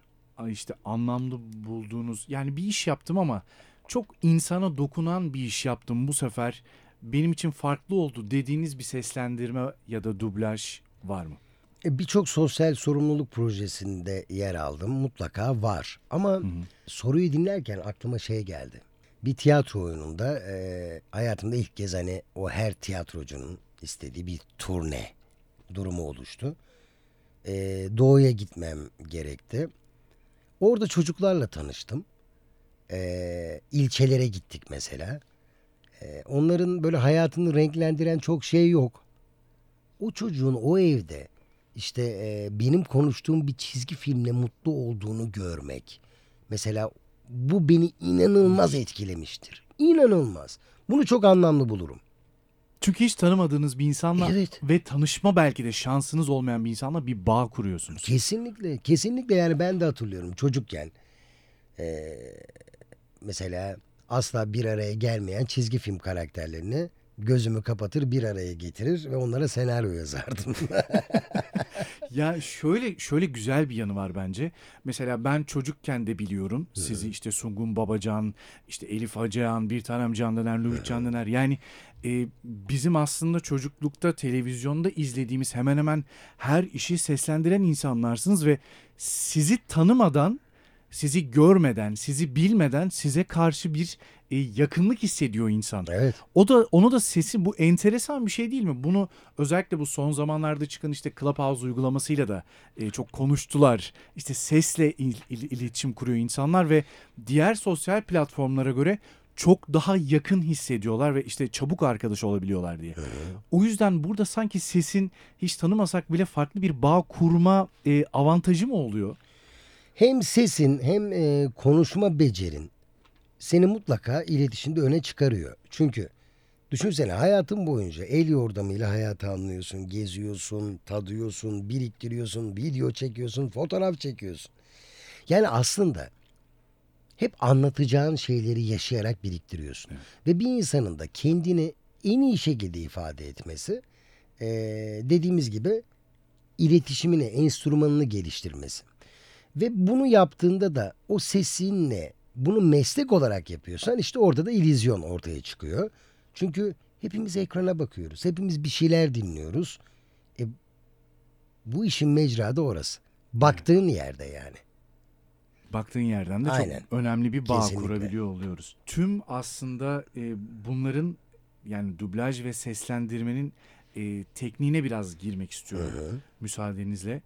işte anlamlı bulduğunuz yani bir iş yaptım ama çok insana dokunan bir iş yaptım bu sefer. Benim için farklı oldu dediğiniz bir seslendirme ya da dublaj var mı? E, Birçok sosyal sorumluluk projesinde yer aldım. Mutlaka var. Ama soruyu dinlerken aklıma şey geldi. Bir tiyatro oyununda e, hayatımda ilk kez hani o her tiyatrocunun istediği bir turne durumu oluştu. E, doğuya gitmem gerekti. Orada çocuklarla tanıştım. E, ilçelere gittik mesela. E, onların böyle hayatını renklendiren çok şey yok. O çocuğun o evde işte e, benim konuştuğum bir çizgi filmle mutlu olduğunu görmek. Mesela bu beni inanılmaz etkilemiştir. İnanılmaz. Bunu çok anlamlı bulurum. Çünkü hiç tanımadığınız bir insanla Evet. ve tanışma belki de şansınız olmayan bir insanla bir bağ kuruyorsunuz. Kesinlikle, kesinlikle yani ben de hatırlıyorum çocukken. e, mesela asla bir araya gelmeyen çizgi film karakterlerini gözümü kapatır bir araya getirir ve onlara senaryo yazardım. <laughs> Ya şöyle şöyle güzel bir yanı var bence. Mesela ben çocukken de biliyorum sizi işte Sungun Babacan, işte Elif Hacıyan, Bir Tanem Candener, Louis Candener. Yani e, bizim aslında çocuklukta televizyonda izlediğimiz hemen hemen her işi seslendiren insanlarsınız ve sizi tanımadan, sizi görmeden, sizi bilmeden size karşı bir e, yakınlık hissediyor insan. evet. O da onu da sesi bu enteresan bir şey değil mi? Bunu özellikle bu son zamanlarda çıkan işte Clubhouse uygulamasıyla da e, çok konuştular. İşte sesle il- il- iletişim kuruyor insanlar ve diğer sosyal platformlara göre çok daha yakın hissediyorlar ve işte çabuk arkadaş olabiliyorlar diye. O yüzden burada sanki sesin hiç tanımasak bile farklı bir bağ kurma e, avantajı mı oluyor? Hem sesin hem e, konuşma becerin seni mutlaka iletişimde öne çıkarıyor. Çünkü düşünsene hayatın boyunca el yordamıyla hayatı anlıyorsun, geziyorsun, tadıyorsun, biriktiriyorsun, video çekiyorsun, fotoğraf çekiyorsun. Yani aslında hep anlatacağın şeyleri yaşayarak biriktiriyorsun. Ve bir insanın da kendini en iyi şekilde ifade etmesi e, dediğimiz gibi iletişimini, enstrümanını geliştirmesi. Ve bunu yaptığında da o sesinle bunu meslek olarak yapıyorsan işte orada da illüzyon ortaya çıkıyor. Çünkü hepimiz ekrana bakıyoruz. Hepimiz bir şeyler dinliyoruz. E, bu işin mecrada orası. Baktığın yerde yani. Baktığın yerden de Aynen. çok önemli bir bağ Kesinlikle. kurabiliyor oluyoruz. Tüm aslında e, bunların yani dublaj ve seslendirmenin e, tekniğine biraz girmek istiyorum müsaadenizle.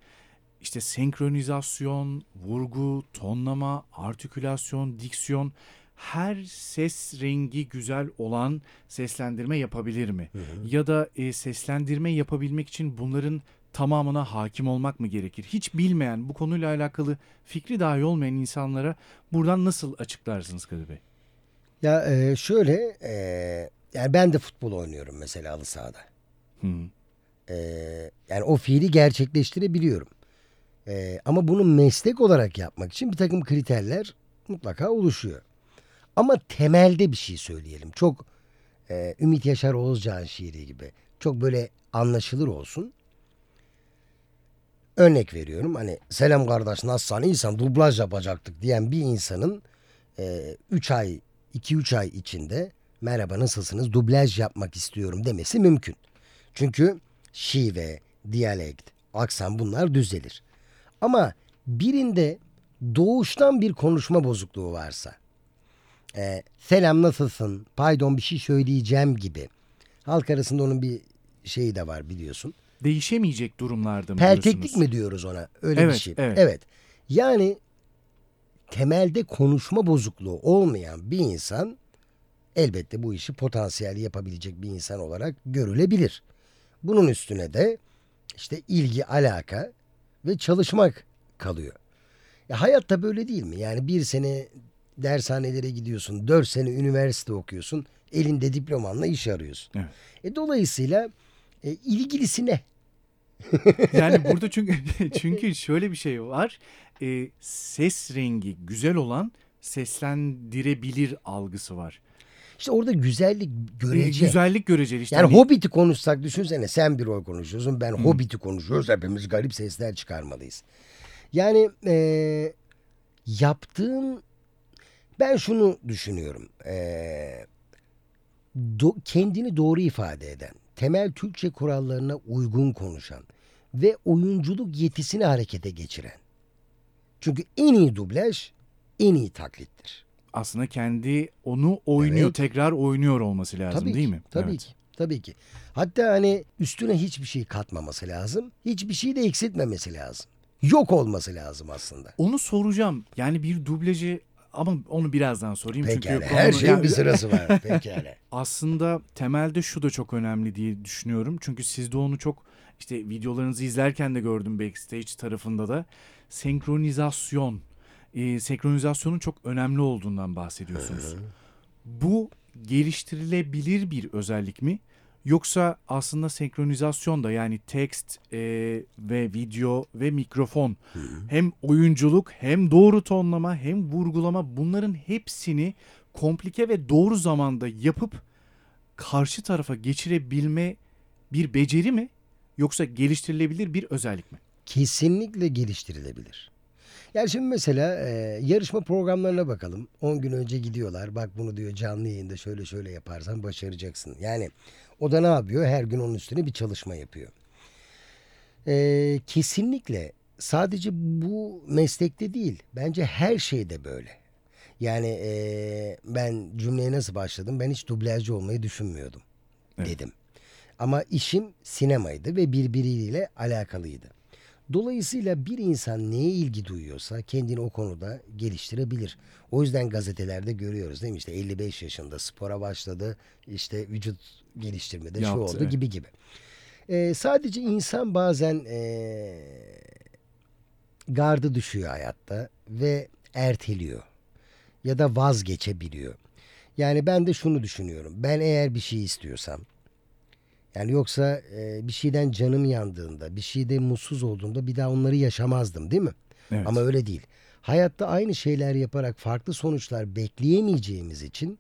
İşte senkronizasyon, vurgu, tonlama, artikülasyon, diksiyon her ses rengi güzel olan seslendirme yapabilir mi? Ya da e, seslendirme yapabilmek için bunların tamamına hakim olmak mı gerekir? Hiç bilmeyen, bu konuyla alakalı fikri dahi olmayan insanlara buradan nasıl açıklarsınız Kadir Bey? Ya e, şöyle e, yani ben de futbol oynuyorum mesela halı sahada. Hı. E, yani o fiili gerçekleştirebiliyorum. E, ama bunu meslek olarak yapmak için bir takım kriterler mutlaka oluşuyor. Ama temelde bir şey söyleyelim. Çok e, Ümit Yaşar Oğuzcan şiiri gibi. Çok böyle anlaşılır olsun. Örnek veriyorum hani selam kardeş nasılsın iyisin dublaj yapacaktık diyen bir insanın 3 ay 2-3 ay içinde merhaba nasılsınız dublaj yapmak istiyorum demesi mümkün. Çünkü şive, diyalekt, aksan bunlar düzelir. Ama birinde doğuştan bir konuşma bozukluğu varsa e, selam nasılsın pardon bir şey söyleyeceğim gibi halk arasında onun bir şeyi de var biliyorsun. Değişemeyecek durumlarda mı Pelteklik diyorsunuz? mi diyoruz ona? Öyle Evet, bir şey. evet. Yani temelde konuşma bozukluğu olmayan bir insan elbette bu işi potansiyel yapabilecek bir insan olarak görülebilir. Bunun üstüne de işte ilgi, alaka ve çalışmak kalıyor. Ya hayatta böyle değil mi? Yani bir sene dershanelere gidiyorsun, dört sene üniversite okuyorsun, elinde diplomanla iş arıyorsun. Evet. E, dolayısıyla e, ilgilisi ne? <laughs> Yani burada çünkü <laughs> çünkü şöyle bir şey var. Ee, ses rengi güzel olan seslendirebilir algısı var. İşte orada güzellik Ee, görece. güzellik göreceli işte. Yani hani- Hobbit'i konuşsak düşünsene sen bir rol konuşuyorsun ben Hobbit'i konuşuyoruz hepimiz garip sesler çıkarmalıyız. Yani eee yaptığın ben şunu düşünüyorum eee, do- kendini doğru ifade eden temel Türkçe kurallarına uygun konuşan ve oyunculuk yetisini harekete geçiren. Çünkü en iyi dublaj en iyi taklittir. Aslında kendi onu oynuyor, Evet. tekrar oynuyor olması lazım Tabii değil ki, mi? Tabii Evet. ki. Tabii ki. Hatta hani üstüne hiçbir şey katmaması lazım. Hiçbir şey de eksiltmemesi lazım. Yok olması lazım aslında. Onu soracağım. Yani bir dublajı ama onu birazdan sorayım Pekala. çünkü Her şeyin bir <laughs> sırası var. Pekala. aslında temelde şu da çok önemli diye düşünüyorum. Çünkü sizde onu çok işte videolarınızı izlerken de gördüm backstage tarafında da senkronizasyon. E, senkronizasyonun çok önemli olduğundan bahsediyorsunuz. Bu geliştirilebilir bir özellik mi? Yoksa aslında senkronizasyon da yani tekst e, ve video ve mikrofon hem oyunculuk hem doğru tonlama hem vurgulama bunların hepsini komplike ve doğru zamanda yapıp karşı tarafa geçirebilme bir beceri mi? Yoksa geliştirilebilir bir özellik mi? Kesinlikle geliştirilebilir. Yani şimdi mesela e, yarışma programlarına bakalım. 10 gün önce gidiyorlar. Bak bunu diyor canlı yayında şöyle şöyle yaparsan başaracaksın. Yani o da ne yapıyor? Her gün onun üstüne bir çalışma yapıyor. E, kesinlikle sadece bu meslekte değil. Bence her şeyde böyle. Yani e, ben cümleye nasıl başladım? Ben hiç dublajcı olmayı düşünmüyordum Evet. dedim. Ama işim sinemaydı ve birbiriyle alakalıydı. Dolayısıyla bir insan neye ilgi duyuyorsa kendini o konuda geliştirebilir. O yüzden gazetelerde görüyoruz değil mi? İşte 55 yaşında spora başladı, işte vücut geliştirmede şu Yaptı, oldu evet. gibi gibi. Ee, sadece insan bazen ee, gardı düşüyor hayatta ve erteliyor ya da vazgeçebiliyor. Yani ben de şunu düşünüyorum. Ben eğer bir şey istiyorsam yani yoksa e, bir şeyden canım yandığında, bir şeyde mutsuz olduğumda bir daha onları yaşamazdım değil mi? Evet. Ama öyle değil. Hayatta aynı şeyler yaparak farklı sonuçlar bekleyemeyeceğimiz için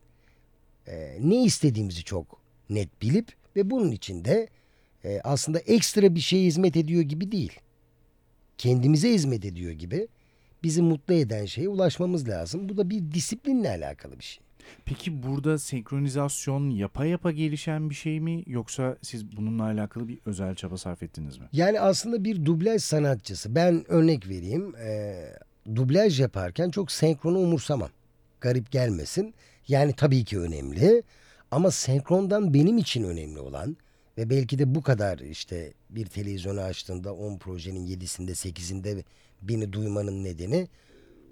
e, ne istediğimizi çok net bilip ve bunun için de e, aslında ekstra bir şeye hizmet ediyor gibi değil. Kendimize hizmet ediyor gibi bizi mutlu eden şeye ulaşmamız lazım. Bu da bir disiplinle alakalı bir şey. Peki burada senkronizasyon yapa yapa gelişen bir şey mi yoksa siz bununla alakalı bir özel çaba sarf ettiniz mi? Yani aslında bir dublaj sanatçısı. Ben örnek vereyim. Ee, dublaj yaparken çok senkronu umursamam. Garip gelmesin. Yani tabii ki önemli. Ama senkrondan benim için önemli olan Ve belki de bu kadar işte bir televizyonu açtığında 10 projenin 7'sinde 8'inde beni duymanın nedeni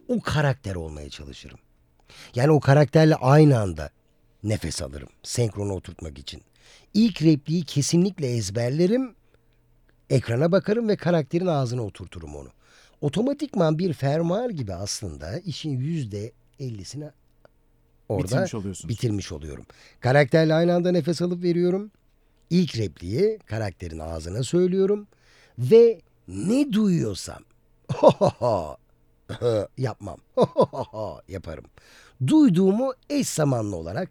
o karakter olmaya çalışırım. Yani o karakterle aynı anda nefes alırım senkronu oturtmak için. İlk repliği kesinlikle ezberlerim, ekrana bakarım ve karakterin ağzına oturturum onu. Otomatikman bir fermuar gibi aslında işin yüzde ellisini orada Bitirmiş oluyorsunuz. bitirmiş oluyorum. Karakterle aynı anda nefes alıp veriyorum. İlk repliği karakterin ağzına söylüyorum ve ne duyuyorsam <laughs> <laughs> yapmam. <laughs> yaparım. Duyduğumu eş zamanlı olarak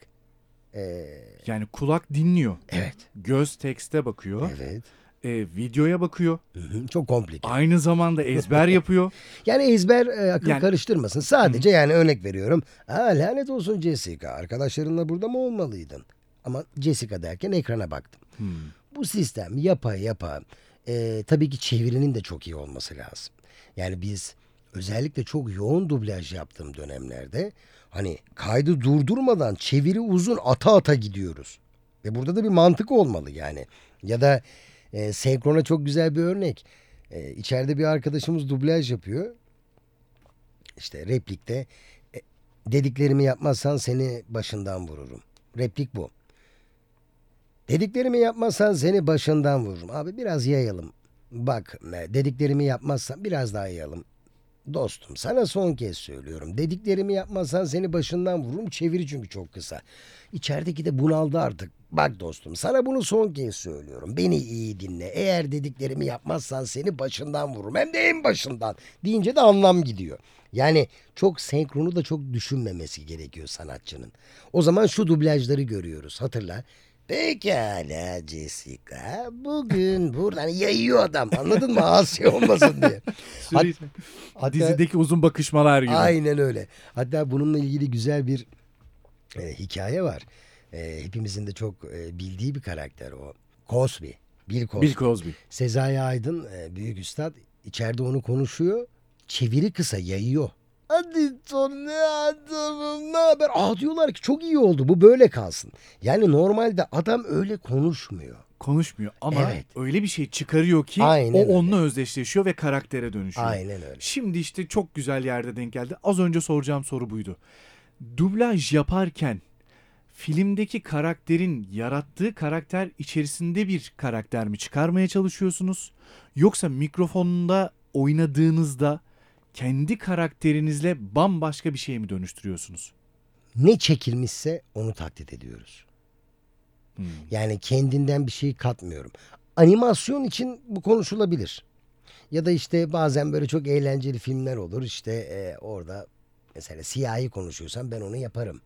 eee, Yani kulak dinliyor. evet Göz tekste bakıyor. evet e, videoya bakıyor. Hı hı, çok komplike. Aynı zamanda ezber <laughs> yapıyor. Yani ezber e, akıl Yani- karıştırmasın. Sadece yani örnek veriyorum. Aa, lanet olsun Jessica. Arkadaşlarınla burada mı olmalıydın? Ama Jessica derken ekrana baktım. Hmm. Bu sistem yapa yapa e, tabii ki çevirinin de çok iyi olması lazım. Yani biz özellikle çok yoğun dublaj yaptığım dönemlerde hani kaydı durdurmadan çeviri uzun ata ata gidiyoruz. Ve burada da bir mantık olmalı yani. Ya da e, senkrona çok güzel bir örnek. E, içeride bir arkadaşımız dublaj yapıyor. İşte replikte e, dediklerimi yapmazsan seni başından vururum. Replik bu. Dediklerimi yapmazsan seni başından vururum. Abi biraz yayalım. Bak e, dediklerimi yapmazsan biraz daha yayalım. Dostum sana son kez söylüyorum. Dediklerimi yapmazsan seni başından vururum. Çeviri çünkü çok kısa. İçerideki de bunaldı artık. Bak dostum sana bunu son kez söylüyorum. Beni iyi dinle. Eğer dediklerimi yapmazsan seni başından vururum. Hem de en başından. Deyince de anlam gidiyor. Yani çok senkronu da çok düşünmemesi gerekiyor sanatçının. O zaman şu dublajları görüyoruz. Hatırla. Pekala Jessica. Bugün buradan yayıyor adam. Anladın mı? Asya olmasın diye. <laughs> Sürekli. Hatta- Dizideki uzun bakışmalar gibi. Aynen öyle. Hatta bununla ilgili güzel bir e, hikaye var. E, hepimizin de çok e, bildiği bir karakter o. Cosby. Bill Cosby. Bill Cosby. Sezai Aydın e, büyük üstad içeride onu konuşuyor. Çeviri kısa yayıyor. Hadi Tom ne adamım ne haber? Aa diyorlar ki çok iyi oldu bu böyle kalsın. Yani normalde adam öyle konuşmuyor. Konuşmuyor ama Evet. öyle bir şey çıkarıyor ki Aynen o öyle. onunla özdeşleşiyor ve karaktere dönüşüyor. Aynen öyle. Şimdi işte çok güzel yerde denk geldi. Az önce soracağım soru buydu. Dublaj yaparken filmdeki karakterin yarattığı karakter içerisinde bir karakter mi çıkarmaya çalışıyorsunuz? Yoksa mikrofonda oynadığınızda kendi karakterinizle bambaşka bir şey mi dönüştürüyorsunuz? Ne çekilmişse onu taklit ediyoruz. Hmm. Yani kendinden bir şey katmıyorum. Animasyon için bu konuşulabilir. Ya da işte bazen böyle çok eğlenceli filmler olur. İşte e, orada mesela siyahi konuşuyorsan ben onu yaparım.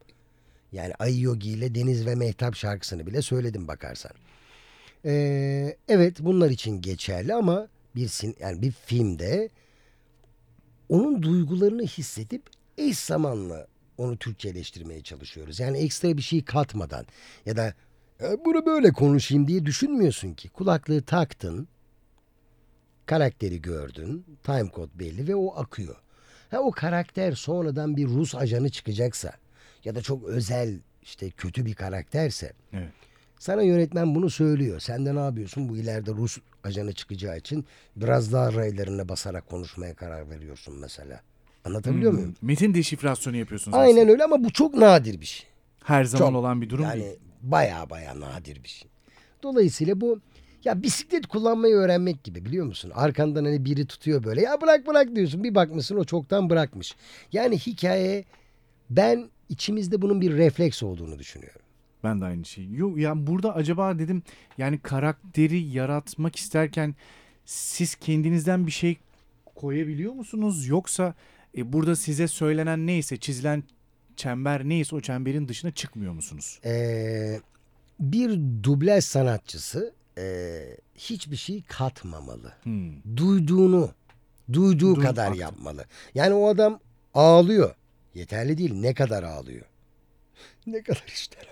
Yani Ayı Yogi ile Deniz ve Mehtap şarkısını bile söyledim bakarsan. Ee, evet bunlar için geçerli ama bir sin yani bir filmde onun duygularını hissedip eş zamanlı onu Türkçeleştirmeye çalışıyoruz. Yani ekstra bir şey katmadan ya da "E, bunu böyle konuşayım diye düşünmüyorsun ki. Kulaklığı taktın, karakteri gördün, time code belli ve o akıyor. Ha o karakter sonradan bir Rus ajanı çıkacaksa ya da çok özel işte kötü bir karakterse Evet. sana yönetmen bunu söylüyor. Sen de ne yapıyorsun? Bu ileride Rus ajanı çıkacağı için biraz daha raylarına basarak konuşmaya karar veriyorsun mesela. Anlatabiliyor Hmm. muyum? Metin deşifrasyonu yapıyorsunuz Aynen aslında. öyle ama bu çok nadir bir şey. Her zaman Çok. olan bir durum yani değil. baya baya nadir bir şey. Dolayısıyla bu ya bisiklet kullanmayı öğrenmek gibi biliyor musun? Arkandan hani biri tutuyor böyle ya bırak bırak diyorsun. Bir bakmışsın o çoktan bırakmış. Yani hikaye ben içimizde bunun bir refleks olduğunu düşünüyorum. Ben de aynı şey. Yok yani burada acaba dedim yani karakteri yaratmak isterken siz kendinizden bir şey koyabiliyor musunuz yoksa e, burada size söylenen neyse çizilen çember neyse o çemberin dışına çıkmıyor musunuz? Ee, bir dublaj sanatçısı e, hiçbir şey katmamalı. Hmm. duyduğunu duyduğu Duy- kadar aktı. yapmalı. Yani o adam ağlıyor. Yeterli değil. Ne kadar ağlıyor? Ne kadar işler.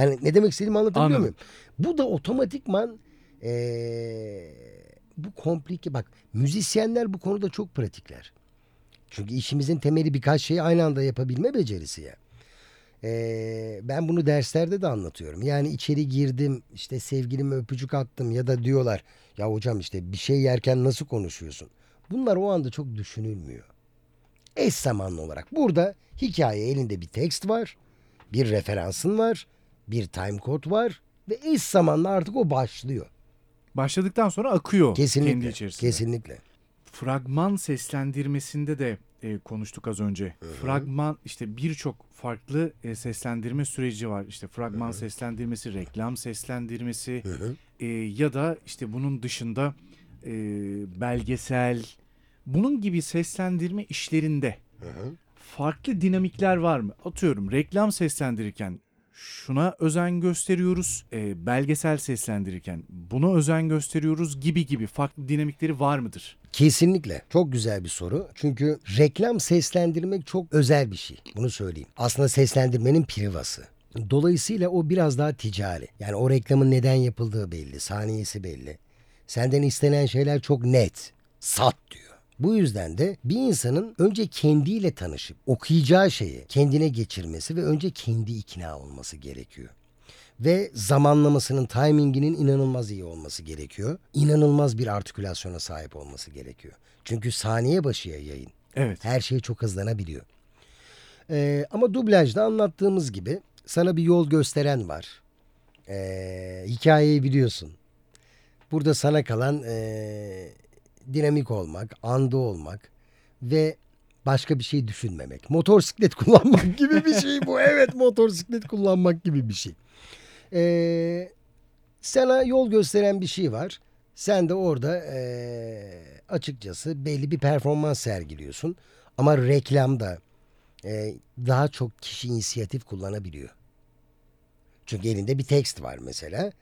Yani ne demek istediğimi anlatabiliyor Anladım. muyum? Bu da otomatikman eee, bu komplike bak müzisyenler bu konuda çok pratikler. Çünkü işimizin temeli birkaç şeyi aynı anda yapabilme becerisi ya. Ee, ben bunu derslerde de anlatıyorum. Yani içeri girdim işte sevgilime öpücük attım ya da diyorlar ya hocam işte bir şey yerken nasıl konuşuyorsun? Bunlar o anda çok düşünülmüyor. Eş zamanlı olarak burada hikaye elinde bir tekst var, bir referansın var, bir time code var ve eş zamanlı artık o başlıyor. Başladıktan sonra akıyor Kesinlikle. kendi içerisinde. Kesinlikle. Fragman seslendirmesinde de e, konuştuk az önce. Fragman işte birçok farklı e, seslendirme süreci var. İşte fragman seslendirmesi, reklam seslendirmesi e, ya da işte bunun dışında e, belgesel bunun gibi seslendirme işlerinde farklı dinamikler var mı? Atıyorum reklam seslendirirken şuna özen gösteriyoruz. e, belgesel seslendirirken buna özen gösteriyoruz gibi gibi farklı dinamikleri var mıdır? Kesinlikle. Çok güzel bir soru. Çünkü reklam seslendirmek çok özel bir şey. Bunu söyleyeyim. Aslında seslendirmenin privası. Dolayısıyla o biraz daha ticari. Yani o reklamın neden yapıldığı belli, saniyesi belli. Senden istenen şeyler çok net. Sat diyor. Bu yüzden de bir insanın önce kendiyle tanışıp okuyacağı şeyi kendine geçirmesi ve önce kendi ikna olması gerekiyor. Ve zamanlamasının, timinginin inanılmaz iyi olması gerekiyor. İnanılmaz bir artikülasyona sahip olması gerekiyor. Çünkü saniye başıya yayın. Evet. Her şey çok hızlanabiliyor. Ee, ama dublajda anlattığımız gibi sana bir yol gösteren var. Ee, hikayeyi biliyorsun. Burada sana kalan ee, dinamik olmak, anda olmak ve başka bir şey düşünmemek. Motosiklet <laughs> kullanmak gibi bir şey bu. Evet motosiklet kullanmak gibi bir şey. Ee, sana yol gösteren bir şey var. Sen de orada ee, açıkçası belli bir performans sergiliyorsun. Ama reklamda ee, daha çok kişi inisiyatif kullanabiliyor. Çünkü elinde bir tekst var mesela.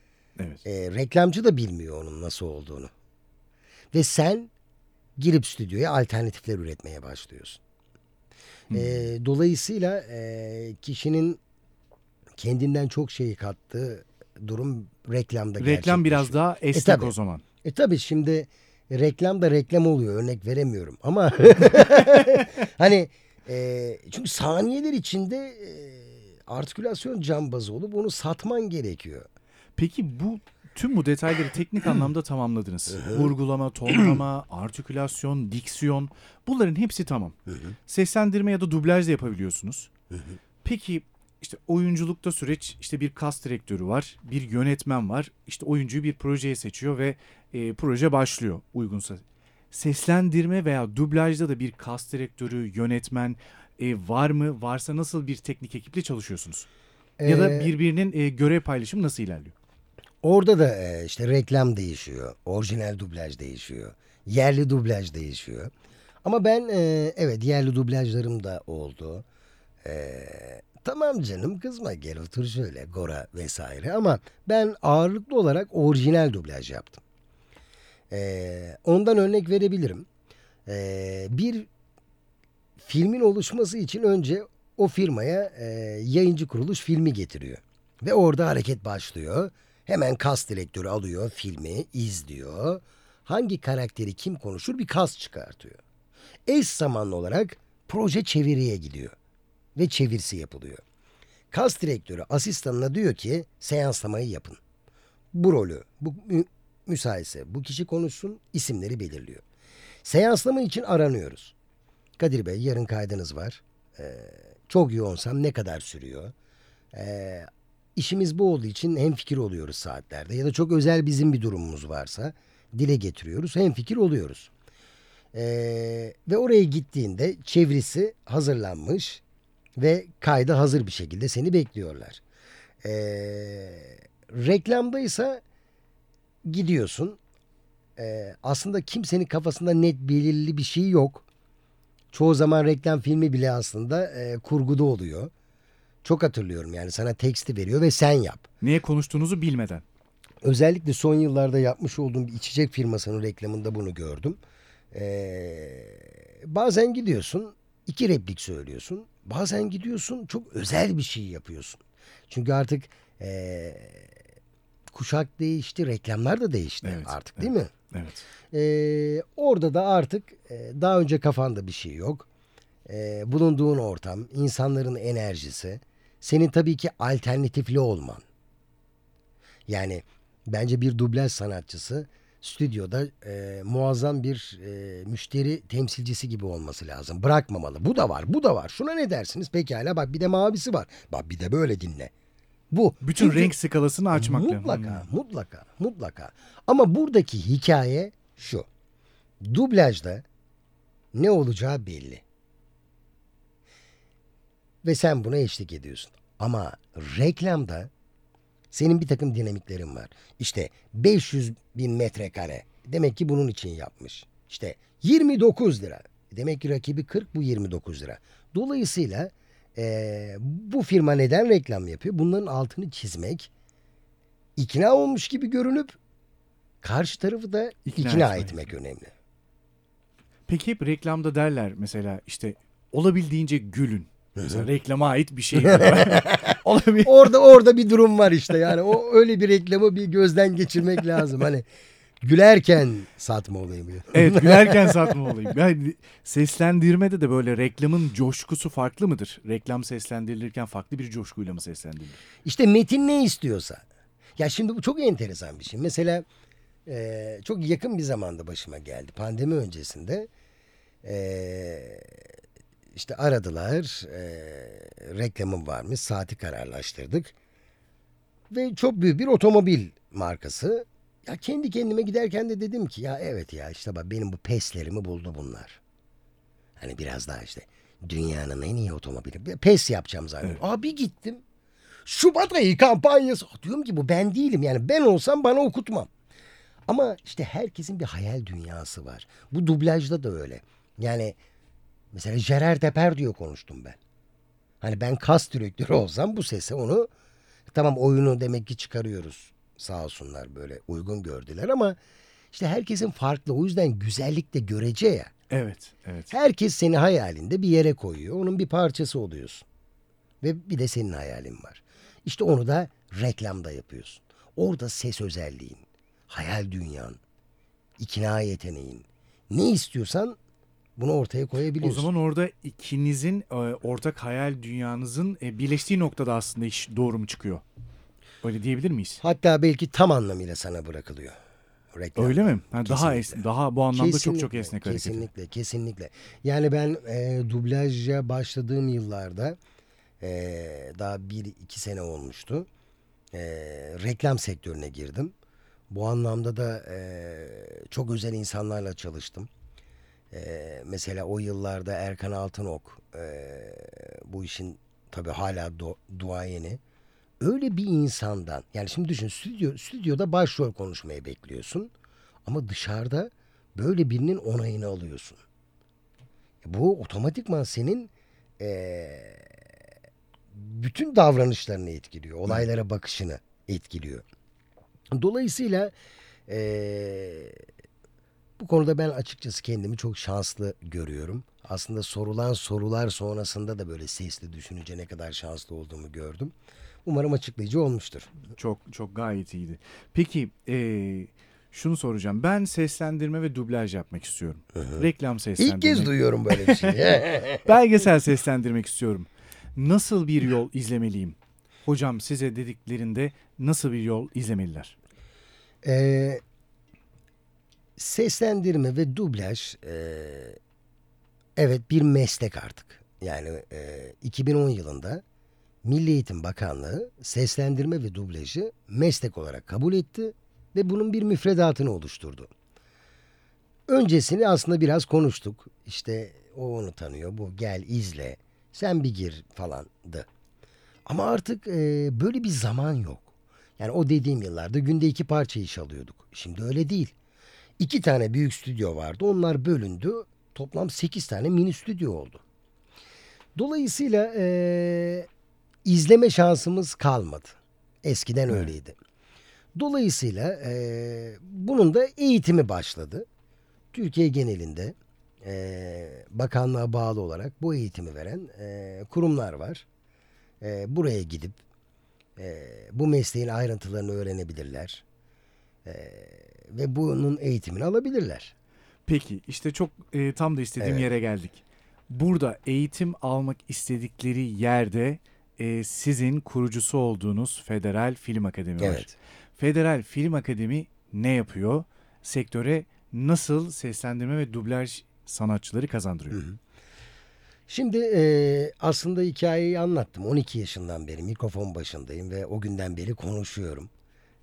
Evet. Ee, reklamcı da bilmiyor onun nasıl olduğunu. Ve sen girip stüdyoya alternatifler üretmeye başlıyorsun. Ee, dolayısıyla ee, kişinin kendinden çok şeyi kattığı durum reklamda Reklam biraz gerçekleşiyor. daha esnek tabii. o zaman. E tabi şimdi reklam da reklam oluyor örnek veremiyorum ama <laughs> <laughs> hani e, çünkü saniyeler içinde e, artikülasyon cambazı olup onu satman gerekiyor. Peki bu tüm bu detayları teknik <clears throat> anlamda tamamladınız. Vurgulama, tonlama, <clears throat> artikülasyon, diksiyon bunların hepsi tamam. Seslendirme ya da dublaj da yapabiliyorsunuz. Peki işte oyunculukta süreç işte bir kas direktörü var, bir yönetmen var. İşte oyuncuyu bir projeye seçiyor ve e, proje başlıyor uygunsa. Seslendirme veya dublajda da bir kas direktörü, yönetmen e, var mı? Varsa nasıl bir teknik ekiple çalışıyorsunuz? Ya da Ee, birbirinin e, görev paylaşımı nasıl ilerliyor? Orada da e, işte reklam değişiyor, orijinal dublaj değişiyor, yerli dublaj değişiyor. Ama ben e, evet yerli dublajlarım da oldu. E, tamam canım kızma gel otur şöyle Gora vesaire ama ben ağırlıklı olarak orijinal dublaj yaptım. E, ondan örnek verebilirim. E, bir filmin oluşması için önce o firmaya e, yayıncı kuruluş filmi getiriyor. Ve orada hareket başlıyor. Hemen kas direktörü alıyor filmi, izliyor. Hangi karakteri kim konuşur bir kas çıkartıyor. Eş zamanlı olarak proje çeviriye gidiyor. Ve çevirisi yapılıyor. Kas direktörü asistanına diyor ki seanslamayı yapın. Bu rolü, bu mü- müsaitse bu kişi konuşsun isimleri belirliyor. Seanslama için aranıyoruz. Kadir Bey yarın kaydınız var. Ee, çok yoğunsam ne kadar sürüyor? Ee, işimiz bu olduğu için hem fikir oluyoruz saatlerde ya da çok özel bizim bir durumumuz varsa dile getiriyoruz hem fikir oluyoruz. Ee, ve oraya gittiğinde çevresi hazırlanmış ve kayda hazır bir şekilde seni bekliyorlar. Ee, reklamdaysa gidiyorsun. Ee, aslında kimsenin kafasında net belirli bir şey yok. Çoğu zaman reklam filmi bile aslında e, kurguda oluyor. Çok hatırlıyorum yani sana teksti veriyor ve sen yap. Neye konuştuğunuzu bilmeden. Özellikle son yıllarda yapmış olduğum bir içecek firmasının reklamında bunu gördüm. Ee, bazen gidiyorsun iki replik söylüyorsun. Bazen gidiyorsun çok özel bir şey yapıyorsun. Çünkü artık ee, kuşak değişti, reklamlar da değişti Evet, artık değil mi? Evet. Ee, orada da artık e, daha önce kafanda bir şey yok. Ee, bulunduğun ortam, insanların enerjisi, senin tabii ki alternatifli olman. Yani bence bir dublaj sanatçısı stüdyoda e, muazzam bir e, müşteri temsilcisi gibi olması lazım. Bırakmamalı. Bu da var, bu da var. Şuna ne dersiniz? Pekala bak bir de mavisi var. Bak bir de böyle dinle. Bu. Bütün Çünkü- renk skalasını açmak lazım. Mutlaka, mutlaka, mutlaka. Ama buradaki hikaye şu. Dublajda ne olacağı belli. Ve sen buna eşlik ediyorsun. Ama reklamda senin bir takım dinamiklerin var. İşte 500 bin metrekare. Demek ki bunun için yapmış. İşte 29 lira. Demek ki rakibi 40 bu 29 lira. Dolayısıyla eee, bu firma neden reklam yapıyor? Bunların altını çizmek ikna olmuş gibi görünüp karşı tarafı da İkna ikna, etmek. etmek önemli. Peki hep reklamda derler mesela işte olabildiğince gülün. Mesela reklama ait bir şey. <laughs> <laughs> Olabilir. Orada orada bir durum var işte. Yani o öyle bir reklamı bir gözden geçirmek lazım. Hani gülerken satma olayı bu. <laughs> Evet gülerken satma olayım. Yani seslendirmede de böyle reklamın coşkusu farklı mıdır? Reklam seslendirilirken farklı bir coşkuyla mı seslendirilir? İşte metin ne istiyorsa. Ya şimdi bu çok enteresan bir şey. Mesela e, çok yakın bir zamanda başıma geldi. Pandemi öncesinde e, işte aradılar. E, reklamım varmış. Saati kararlaştırdık. Ve çok büyük bir otomobil markası. Ya kendi kendime giderken de dedim ki ya evet ya işte bak benim bu peslerimi buldu bunlar. Hani biraz daha işte dünyanın en iyi otomobili. Pes yapacağım zannediyorum. Abi gittim. Şubat ayı kampanyası. Diyorum ki bu ben değilim. Yani ben olsam bana okutmam. Ama işte herkesin bir hayal dünyası var. Bu dublajda da öyle. Yani mesela Gerard Depardieu konuştum ben. Hani ben kas direktörü olsam bu sese onu tamam oyunu demek ki çıkarıyoruz. Sağ olsunlar böyle uygun gördüler ama işte herkesin farklı. O yüzden güzellik de görece ya. Evet, evet. Herkes seni hayalinde bir yere koyuyor. Onun bir parçası oluyorsun. Ve bir de senin hayalin var. İşte onu da reklamda yapıyorsun. Orada ses özelliğin, hayal dünyan, ikna yeteneğin. Ne istiyorsan bunu ortaya O koyabiliyorsun. zaman orada ikinizin e, ortak hayal dünyanızın e, birleştiği noktada aslında iş doğru mu çıkıyor? Öyle diyebilir miyiz? Hatta belki tam anlamıyla sana bırakılıyor. Reklam. Öyle mi? Ha, daha Kesinlikle. es, daha bu anlamda çok çok Kesinlikle, esnek hareket. Kesinlikle, kesinlikle. Yani ben e, dublaja başladığım yıllarda e, daha bir iki sene olmuştu. E, reklam sektörüne girdim. Bu anlamda da e, çok özel insanlarla çalıştım. E, mesela o yıllarda Erkan Altınok e, bu işin tabii hala do- duayeni. Öyle bir insandan yani şimdi düşün stüdyo, stüdyoda başrol konuşmayı bekliyorsun. Ama dışarıda böyle birinin onayını alıyorsun. Bu otomatikman senin eee, bütün davranışlarını etkiliyor. Olaylara bakışını etkiliyor. Dolayısıyla eee, bu konuda ben açıkçası kendimi çok şanslı görüyorum. Aslında sorulan sorular sonrasında da böyle sesli düşününce ne kadar şanslı olduğumu gördüm. Umarım açıklayıcı olmuştur. Çok çok gayet iyiydi. Peki e, şunu soracağım. Ben seslendirme ve dublaj yapmak istiyorum. Reklam seslendirmek. İlk kez duyuyorum böyle bir şey. <laughs> Belgesel seslendirmek istiyorum. Nasıl bir yol izlemeliyim? Hocam size dediklerinde nasıl bir yol izlemeliler? Ee, seslendirme ve dublaj e, evet bir meslek artık. Yani e, 2010 yılında Milli Eğitim Bakanlığı seslendirme ve dublajı meslek olarak kabul etti ve bunun bir müfredatını oluşturdu. Öncesini aslında biraz konuştuk. İşte o onu tanıyor, bu gel izle, sen bir gir falandı. Ama artık e, böyle bir zaman yok. Yani o dediğim yıllarda günde iki parça iş alıyorduk. Şimdi öyle değil. İki tane büyük stüdyo vardı. Onlar bölündü. Toplam sekiz tane mini stüdyo oldu. Dolayısıyla eee, izleme şansımız kalmadı. Eskiden öyleydi. Dolayısıyla eee, bunun da eğitimi başladı. Türkiye genelinde eee, bakanlığa bağlı olarak bu eğitimi veren eee, kurumlar var. Eee, buraya gidip eee, bu mesleğin ayrıntılarını öğrenebilirler. Eee, ve bunun eğitimini alabilirler. Peki işte çok e, tam da istediğim Evet. yere geldik. Burada eğitim almak istedikleri yerde e, sizin kurucusu olduğunuz Federal Film Akademi var. Evet. Federal Film Akademi ne yapıyor? Sektöre nasıl seslendirme ve dublaj sanatçıları kazandırıyor? Şimdi e, aslında hikayeyi anlattım. 12 yaşından beri mikrofon başındayım ve o günden beri konuşuyorum.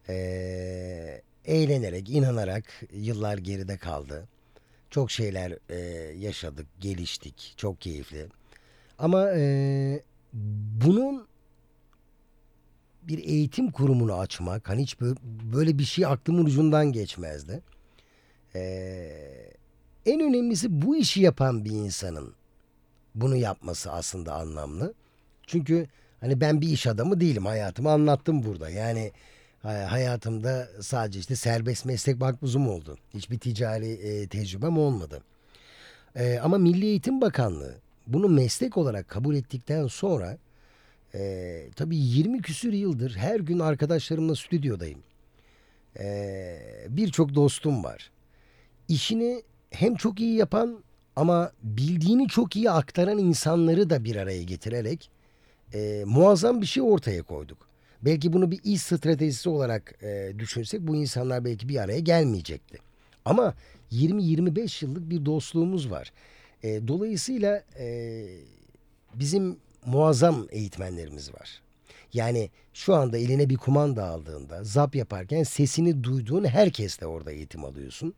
E, eğlenerek, inanarak yıllar geride kaldı. Çok şeyler e, yaşadık, geliştik. Çok keyifli. Ama e, bunun bir eğitim kurumunu açmak, hani hiç böyle, bir şey aklımın ucundan geçmezdi. E, en önemlisi bu işi yapan bir insanın bunu yapması aslında anlamlı. Çünkü hani ben bir iş adamı değilim. Hayatımı anlattım burada. Yani hayatımda sadece işte serbest meslek makbuzum oldu. Hiçbir ticari e, tecrübem olmadı. E, ama Milli Eğitim Bakanlığı bunu meslek olarak kabul ettikten sonra e, tabii 20 küsür yıldır her gün arkadaşlarımla stüdyodayım. E, Birçok dostum var. İşini hem çok iyi yapan ama bildiğini çok iyi aktaran insanları da bir araya getirerek e, muazzam bir şey ortaya koyduk. Belki bunu bir iş stratejisi olarak e, düşünsek bu insanlar belki bir araya gelmeyecekti. Ama 20-25 yıllık bir dostluğumuz var. E, dolayısıyla e, bizim muazzam eğitmenlerimiz var. Yani şu anda eline bir kumanda aldığında zap yaparken sesini duyduğun herkesle orada eğitim alıyorsun.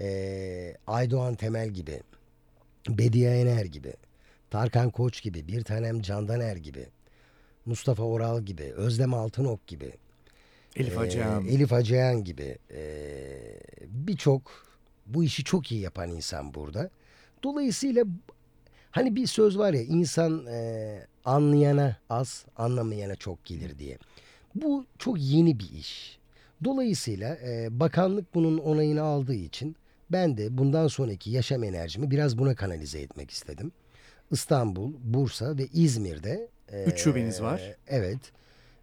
Ee, Aydoğan Temel gibi, Bediye Ener gibi, Tarkan Koç gibi, bir tanem Candaner gibi, Mustafa Oral gibi, Özlem Altınok gibi, Elif ee, Hacıyan. Elif Hacıyan gibi ee, birçok bu işi çok iyi yapan insan burada. Dolayısıyla hani bir söz var ya insan ee, anlayana az, anlamayana çok gelir diye. Bu çok yeni bir iş. Dolayısıyla ee, bakanlık bunun onayını aldığı için ben de bundan sonraki yaşam enerjimi biraz buna kanalize etmek istedim. İstanbul, Bursa ve İzmir'de ee, Üç şubeniz var. Evet.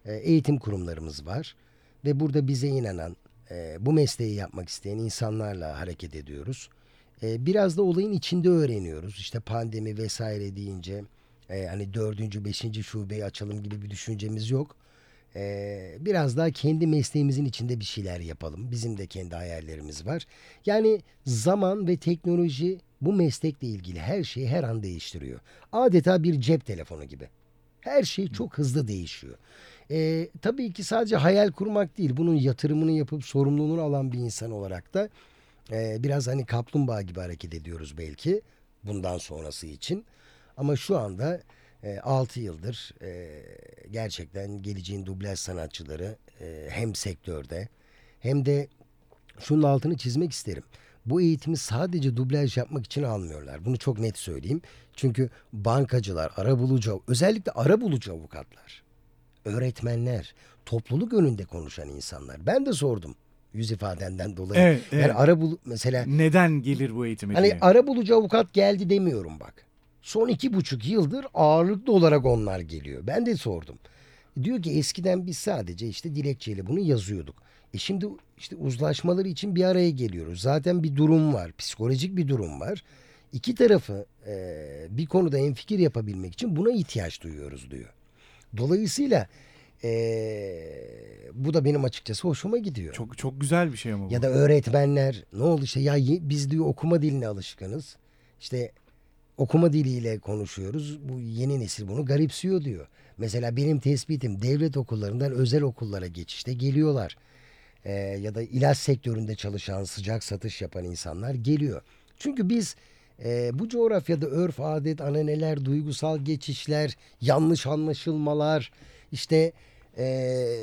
e, Eğitim kurumlarımız var ve burada bize inanan, e, bu mesleği yapmak isteyen insanlarla hareket ediyoruz. E, Biraz da olayın içinde öğreniyoruz. İşte pandemi vesaire deyince e, hani dördüncü, beşinci şubeyi açalım gibi bir düşüncemiz yok. E, Biraz daha kendi mesleğimizin içinde bir şeyler yapalım. Bizim de kendi hayallerimiz var. Yani zaman ve teknoloji bu meslekle ilgili her şeyi her an değiştiriyor. Adeta bir cep telefonu gibi. Her şey çok hızlı değişiyor. Ee, tabii ki sadece hayal kurmak değil, bunun yatırımını yapıp sorumluluğunu alan bir insan olarak da e, biraz hani kaplumbağa gibi hareket ediyoruz belki bundan sonrası için. Ama şu anda e, 6 yıldır e, gerçekten geleceğin dublaj sanatçıları e, hem sektörde hem de şunun altını çizmek isterim. Bu eğitimi sadece dublaj yapmak için almıyorlar. Bunu çok net söyleyeyim. Çünkü bankacılar, arabulucu, özellikle arabulucu avukatlar, öğretmenler, topluluk önünde konuşan insanlar. Ben de sordum yüz ifadenden dolayı. Evet, evet. Yani arabulu mesela Neden gelir bu eğitime hani diye. arabulucu avukat geldi demiyorum bak. Son iki buçuk yıldır ağırlıklı olarak onlar geliyor. Ben de sordum. Diyor ki eskiden biz sadece işte dilekçeyle bunu yazıyorduk. E şimdi işte uzlaşmaları için bir araya geliyoruz. Zaten bir durum var. Psikolojik bir durum var. İki tarafı e, bir konuda enfikir yapabilmek için buna ihtiyaç duyuyoruz diyor. Dolayısıyla e, bu da benim açıkçası hoşuma gidiyor. Çok çok güzel bir şey ama bu. Ya da öğretmenler ne oldu işte ya biz diyor okuma diline alışkınız. İşte okuma diliyle konuşuyoruz. Bu yeni nesil bunu garipsiyor diyor. Mesela benim tespitim devlet okullarından özel okullara geçişte geliyorlar. Ee, ya da ilaç sektöründe çalışan sıcak satış yapan insanlar geliyor. Çünkü biz e, bu coğrafyada örf, adet, ananeler, duygusal geçişler, yanlış anlaşılmalar, işte e,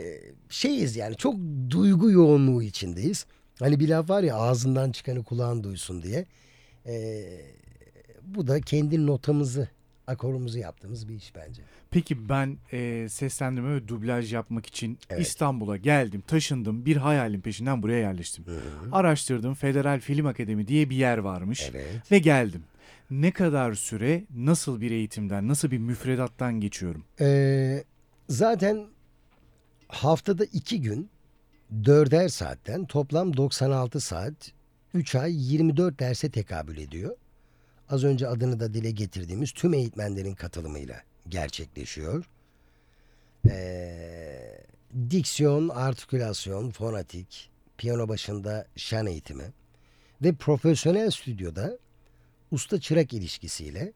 şeyiz yani çok duygu yoğunluğu içindeyiz. Hani bir laf var ya ağzından çıkanı kulağın duysun diye. E, bu da kendi notamızı, akorumuzu yaptığımız bir iş bence. Peki ben e, seslendirme ve dublaj yapmak için Evet. İstanbul'a geldim, taşındım. Bir hayalin peşinden buraya yerleştim. Araştırdım. Federal Film Akademi diye bir yer varmış. Evet. Ve geldim. Ne kadar süre, nasıl bir eğitimden, nasıl bir müfredattan geçiyorum? Ee, zaten haftada iki gün dörder saatten toplam 96 saat 3 ay 24 derse tekabül ediyor. Az önce adını da dile getirdiğimiz tüm eğitmenlerin katılımıyla gerçekleşiyor. Ee, diksiyon, artikülasyon, fonatik, piyano başında şan eğitimi ve profesyonel stüdyoda usta çırak ilişkisiyle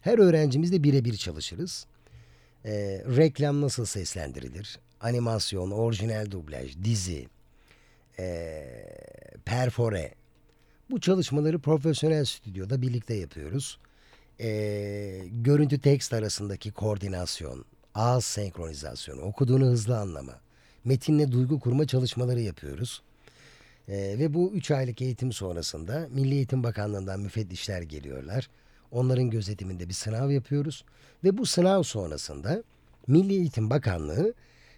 her öğrencimizle birebir çalışırız. Ee, reklam nasıl seslendirilir? Animasyon, orijinal dublaj, dizi, ee, perfore. Bu çalışmaları profesyonel stüdyoda birlikte yapıyoruz. Ee, görüntü tekst arasındaki koordinasyon, ağız senkronizasyonu, okuduğunu hızlı anlama, metinle duygu kurma çalışmaları yapıyoruz. Ee, ve bu 3 aylık eğitim sonrasında Milli Eğitim Bakanlığı'ndan müfettişler geliyorlar. Onların gözetiminde bir sınav yapıyoruz. Ve bu sınav sonrasında Milli Eğitim Bakanlığı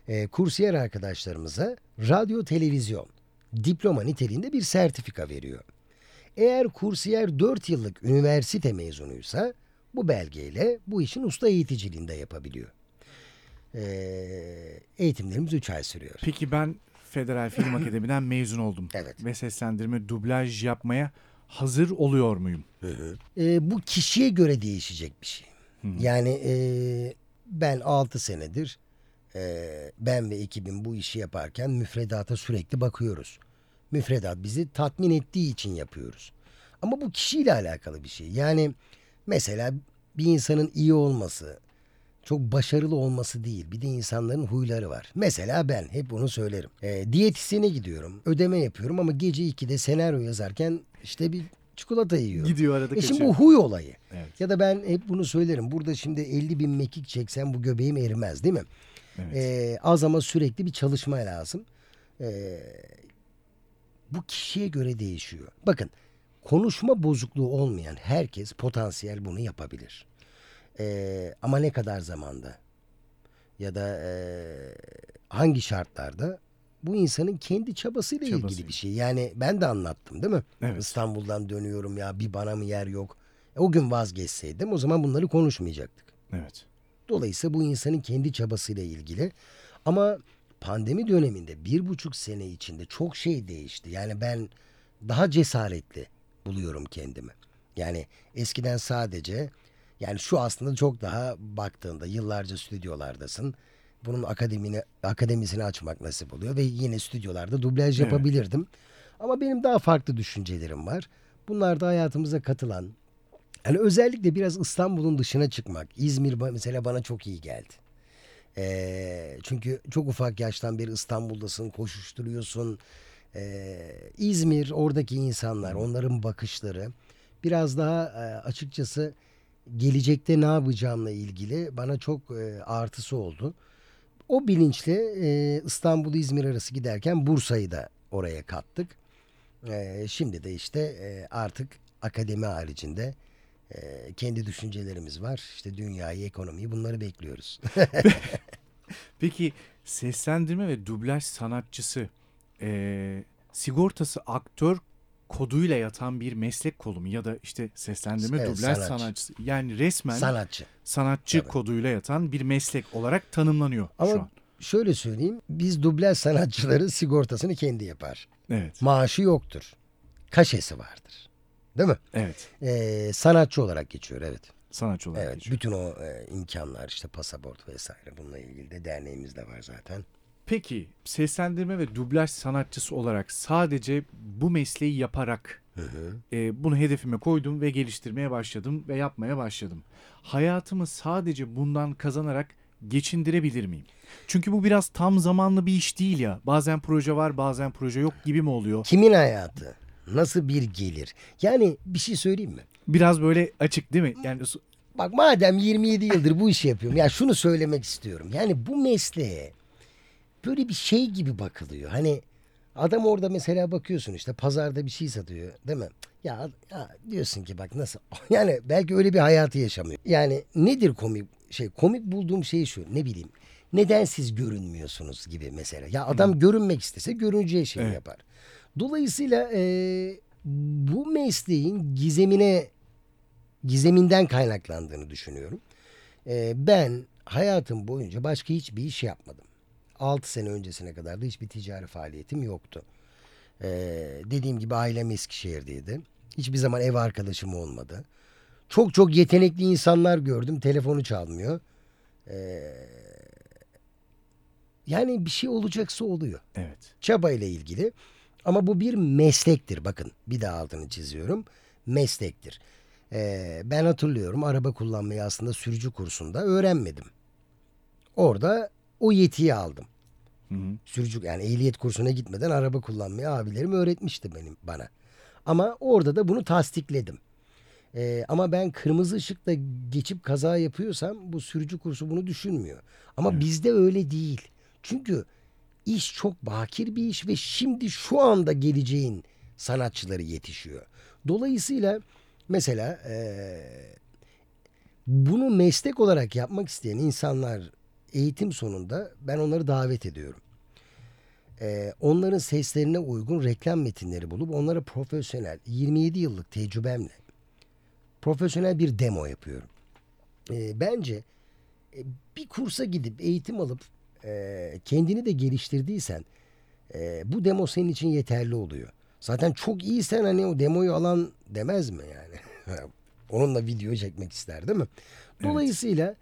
e, kursiyer arkadaşlarımıza radyo televizyon diploma niteliğinde bir sertifika veriyor. Eğer kursiyer 4 yıllık üniversite mezunuysa bu belgeyle bu işin usta eğiticiliğinde yapabiliyor. Ee, eğitimlerimiz 3 ay sürüyor. Peki ben Federal Film <clears throat> Akademi'den mezun oldum. Evet. Ve seslendirme, dublaj yapmaya hazır oluyor muyum? Ee, bu kişiye göre değişecek bir şey. Yani e, ben 6 senedir e, ben ve ekibim bu işi yaparken müfredata sürekli bakıyoruz. Müfredat bizi tatmin ettiği için yapıyoruz. Ama bu kişiyle alakalı bir şey. Yani mesela bir insanın iyi olması, çok başarılı olması değil. Bir de insanların huyları var. Mesela ben hep bunu söylerim. E, diyetisyene gidiyorum. Ödeme yapıyorum ama gece 2'de senaryo yazarken işte bir çikolata yiyorum. Gidiyor arada E şimdi kaçıyor. bu huy olayı. Evet. Ya da ben hep bunu söylerim. Burada şimdi 50 bin mekik çeksem bu göbeğim erimez değil mi? Evet. Ee, az ama sürekli bir çalışma lazım. Ee, bu kişiye göre değişiyor. Bakın konuşma bozukluğu olmayan herkes potansiyel bunu yapabilir. Ee, ama ne kadar zamanda ya da e, hangi şartlarda bu insanın kendi çabasıyla ilgili Çabası. bir şey. Yani ben de anlattım değil mi? Evet. İstanbul'dan dönüyorum ya bir bana mı yer yok. E, o gün vazgeçseydim o zaman bunları konuşmayacaktık. Evet. Dolayısıyla bu insanın kendi çabasıyla ilgili. Ama pandemi döneminde bir buçuk sene içinde çok şey değişti. Yani ben daha cesaretli buluyorum kendimi. Yani eskiden sadece yani şu aslında çok daha baktığında yıllarca stüdyolardasın. Bunun akademini, akademisini açmak nasip oluyor ve yine stüdyolarda dublaj Evet. yapabilirdim. Ama benim daha farklı düşüncelerim var. Bunlar da hayatımıza katılan, yani özellikle biraz İstanbul'un dışına çıkmak. İzmir mesela bana çok iyi geldi. Ee, çünkü çok ufak yaştan beri İstanbul'dasın, koşuşturuyorsun. Ee, İzmir, oradaki insanlar, onların bakışları biraz daha e, açıkçası gelecekte ne yapacağımla ilgili bana çok e, artısı oldu. O bilinçle e, İstanbul-İzmir arası giderken Bursa'yı da oraya kattık. E, şimdi de işte e, artık akademi haricinde e, kendi düşüncelerimiz var. İşte dünyayı, ekonomiyi bunları bekliyoruz. <laughs> Peki seslendirme ve dublaj sanatçısı eee, sigortası aktör koduyla yatan bir meslek kolu mu? Ya da işte seslendirme Evet, dublaj sanatçı. sanatçısı. Yani resmen Sanatçı. sanatçı koduyla yatan bir meslek olarak tanımlanıyor Ama şu an. şöyle söyleyeyim. Biz dublaj sanatçıları sigortasını kendi yapar. Evet. Maaşı yoktur. Kaşesi vardır. Değil mi? Evet. E, sanatçı olarak geçiyor evet. Sanatçı olarak Evet, geçiyor. bütün o e, imkanlar işte pasaport vesaire bununla ilgili de derneğimiz de var zaten. Peki seslendirme ve dublaj sanatçısı olarak sadece bu mesleği yaparak e, bunu hedefime koydum ve geliştirmeye başladım ve yapmaya başladım. Hayatımı sadece bundan kazanarak geçindirebilir miyim? Çünkü bu biraz tam zamanlı bir iş değil ya. Bazen proje var, bazen proje yok gibi mi oluyor? Kimin hayatı? Nasıl bir gelir? Yani bir şey söyleyeyim mi? Biraz böyle açık değil mi? Yani Bak madem 27 yıldır bu işi yapıyorum. Ya şunu söylemek istiyorum. Yani bu mesleğe böyle bir şey gibi bakılıyor. Hani adam orada mesela bakıyorsun işte pazarda bir şey satıyor değil mi? Ya, ya diyorsun ki bak nasıl <laughs> yani belki öyle bir hayatı yaşamıyor. Yani nedir komik şey komik bulduğum şey şu ne bileyim neden siz görünmüyorsunuz gibi mesela. Ya adam görünmek istese görüneceği şeyi Evet. yapar. Dolayısıyla e, bu mesleğin gizemine gizeminden kaynaklandığını düşünüyorum. Ee, ben hayatım boyunca başka hiçbir iş yapmadım. 6 sene öncesine kadar da hiçbir ticari faaliyetim yoktu. Ee, dediğim gibi ailem Eskişehir'deydi. Hiçbir zaman ev arkadaşım olmadı. Çok çok yetenekli insanlar gördüm. Telefonu çalmıyor. Ee, Yani bir şey olacaksa oluyor. Evet. Çaba ile ilgili. Ama bu bir meslektir. Bakın bir daha altını çiziyorum. Meslektir. Ee, ben hatırlıyorum araba kullanmayı aslında sürücü kursunda öğrenmedim. Orada o yetiyi aldım. Hı hı. Sürücü yani ehliyet kursuna gitmeden araba kullanmayı abilerim öğretmişti benim bana. Ama orada da bunu tasdikledim. Ee, ama ben kırmızı ışıkta geçip kaza yapıyorsam bu sürücü kursu bunu düşünmüyor. Ama Evet. bizde öyle değil. Çünkü iş çok bakir bir iş ve şimdi şu anda geleceğin sanatçıları yetişiyor. Dolayısıyla mesela eee, bunu meslek olarak yapmak isteyen insanlar eğitim sonunda ben onları davet ediyorum. Eee, onların seslerine uygun reklam metinleri bulup onlara profesyonel 27 yıllık tecrübemle profesyonel bir demo yapıyorum. Eee, bence e, bir kursa gidip eğitim alıp e, kendini de geliştirdiysen e, bu demo senin için yeterli oluyor. Zaten çok iyisen hani o demoyu alan demez mi yani? <laughs> Onunla video çekmek ister değil mi? Dolayısıyla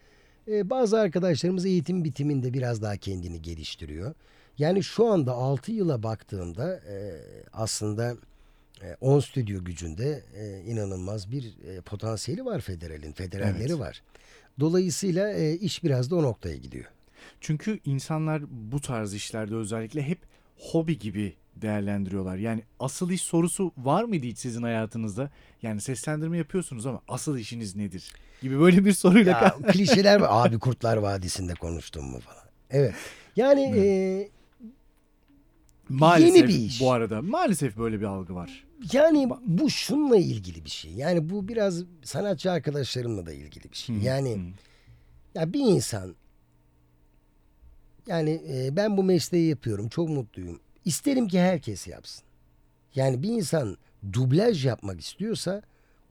e, bazı arkadaşlarımız eğitim bitiminde biraz daha kendini geliştiriyor. Yani şu anda 6 yıla baktığımda e, aslında e, 10 stüdyo gücünde e, inanılmaz bir e, potansiyeli var federalin. Federalleri Evet. var. Dolayısıyla e, iş biraz da o noktaya gidiyor. Çünkü insanlar bu tarz işlerde özellikle hep hobi gibi değerlendiriyorlar. Yani asıl iş sorusu var mıydı hiç sizin hayatınızda? Yani seslendirme yapıyorsunuz ama asıl işiniz nedir? Gibi böyle bir soruyla Ya, <laughs> klişeler var. Abi Kurtlar Vadisi'nde konuştum mu falan. Evet. Yani e, maalesef yeni bir iş. bu arada maalesef böyle bir algı var. yani bu şunla ilgili bir şey. Yani bu biraz sanatçı arkadaşlarımla da ilgili bir şey. Yani hı. ya bir insan yani e, ben bu mesleği yapıyorum. Çok mutluyum. İsterim ki herkes yapsın. Yani bir insan dublaj yapmak istiyorsa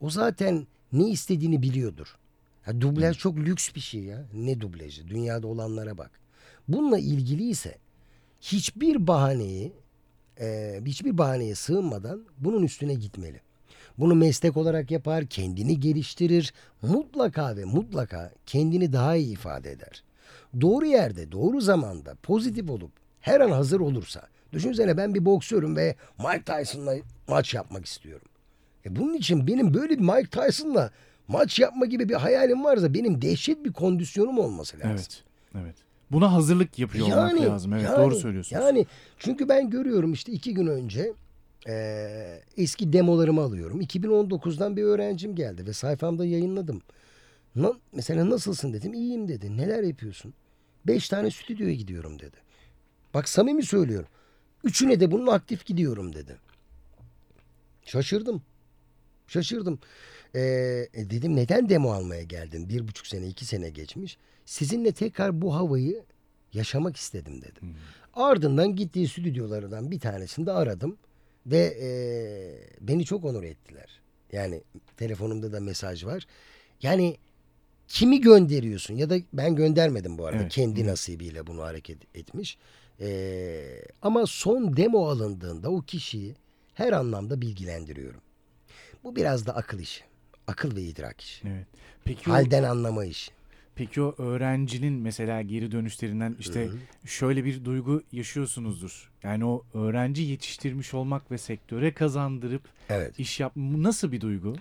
o zaten ne istediğini biliyordur. Ya dublaj çok lüks bir şey ya. Ne dublajı? Dünyada olanlara bak. Bununla ilgiliyse hiçbir bahaneyi e, hiçbir bahaneye sığınmadan bunun üstüne gitmeli. Bunu meslek olarak yapar, kendini geliştirir. Mutlaka ve mutlaka kendini daha iyi ifade eder. Doğru yerde, doğru zamanda pozitif olup her an hazır olursa. Düşünsene ben bir boksörüm ve Mike Tyson'la maç yapmak istiyorum. E bunun için benim böyle bir Mike Tyson'la maç yapma gibi bir hayalim varsa benim dehşet bir kondisyonum olması lazım. Evet. Evet. Buna hazırlık yapıyor olmak lazım. Evet doğru söylüyorsunuz. Yani çünkü ben görüyorum işte iki gün önce eee, eski demolarımı alıyorum. 2019'dan bir öğrencim geldi ve sayfamda yayınladım. Mesela nasılsın dedim. İyiyim dedi. Neler yapıyorsun? Beş tane stüdyoya gidiyorum dedi. Bak samimi söylüyorum. Üçüne de bunun aktif gidiyorum dedi. Şaşırdım. Şaşırdım. Ee, e, dedim neden demo almaya geldin? Bir buçuk sene, iki sene geçmiş. Sizinle tekrar bu havayı yaşamak istedim dedim. Ardından gittiği stüdyolardan bir tanesini de aradım. Ve e, beni çok onur ettiler. Yani telefonumda da mesaj var. Yani kimi gönderiyorsun? Ya da ben göndermedim bu arada. Evet. Kendi Hı. nasibiyle bunu hareket etmiş. Ee, ama son demo alındığında o kişiyi her anlamda bilgilendiriyorum. Bu biraz da akıl işi. Akıl ve idrak işi. Evet. Peki o, Halden anlama işi. peki o öğrencinin mesela geri dönüşlerinden işte şöyle bir duygu yaşıyorsunuzdur. Yani o öğrenci yetiştirmiş olmak ve sektöre kazandırıp Evet. iş yap nasıl bir duygu?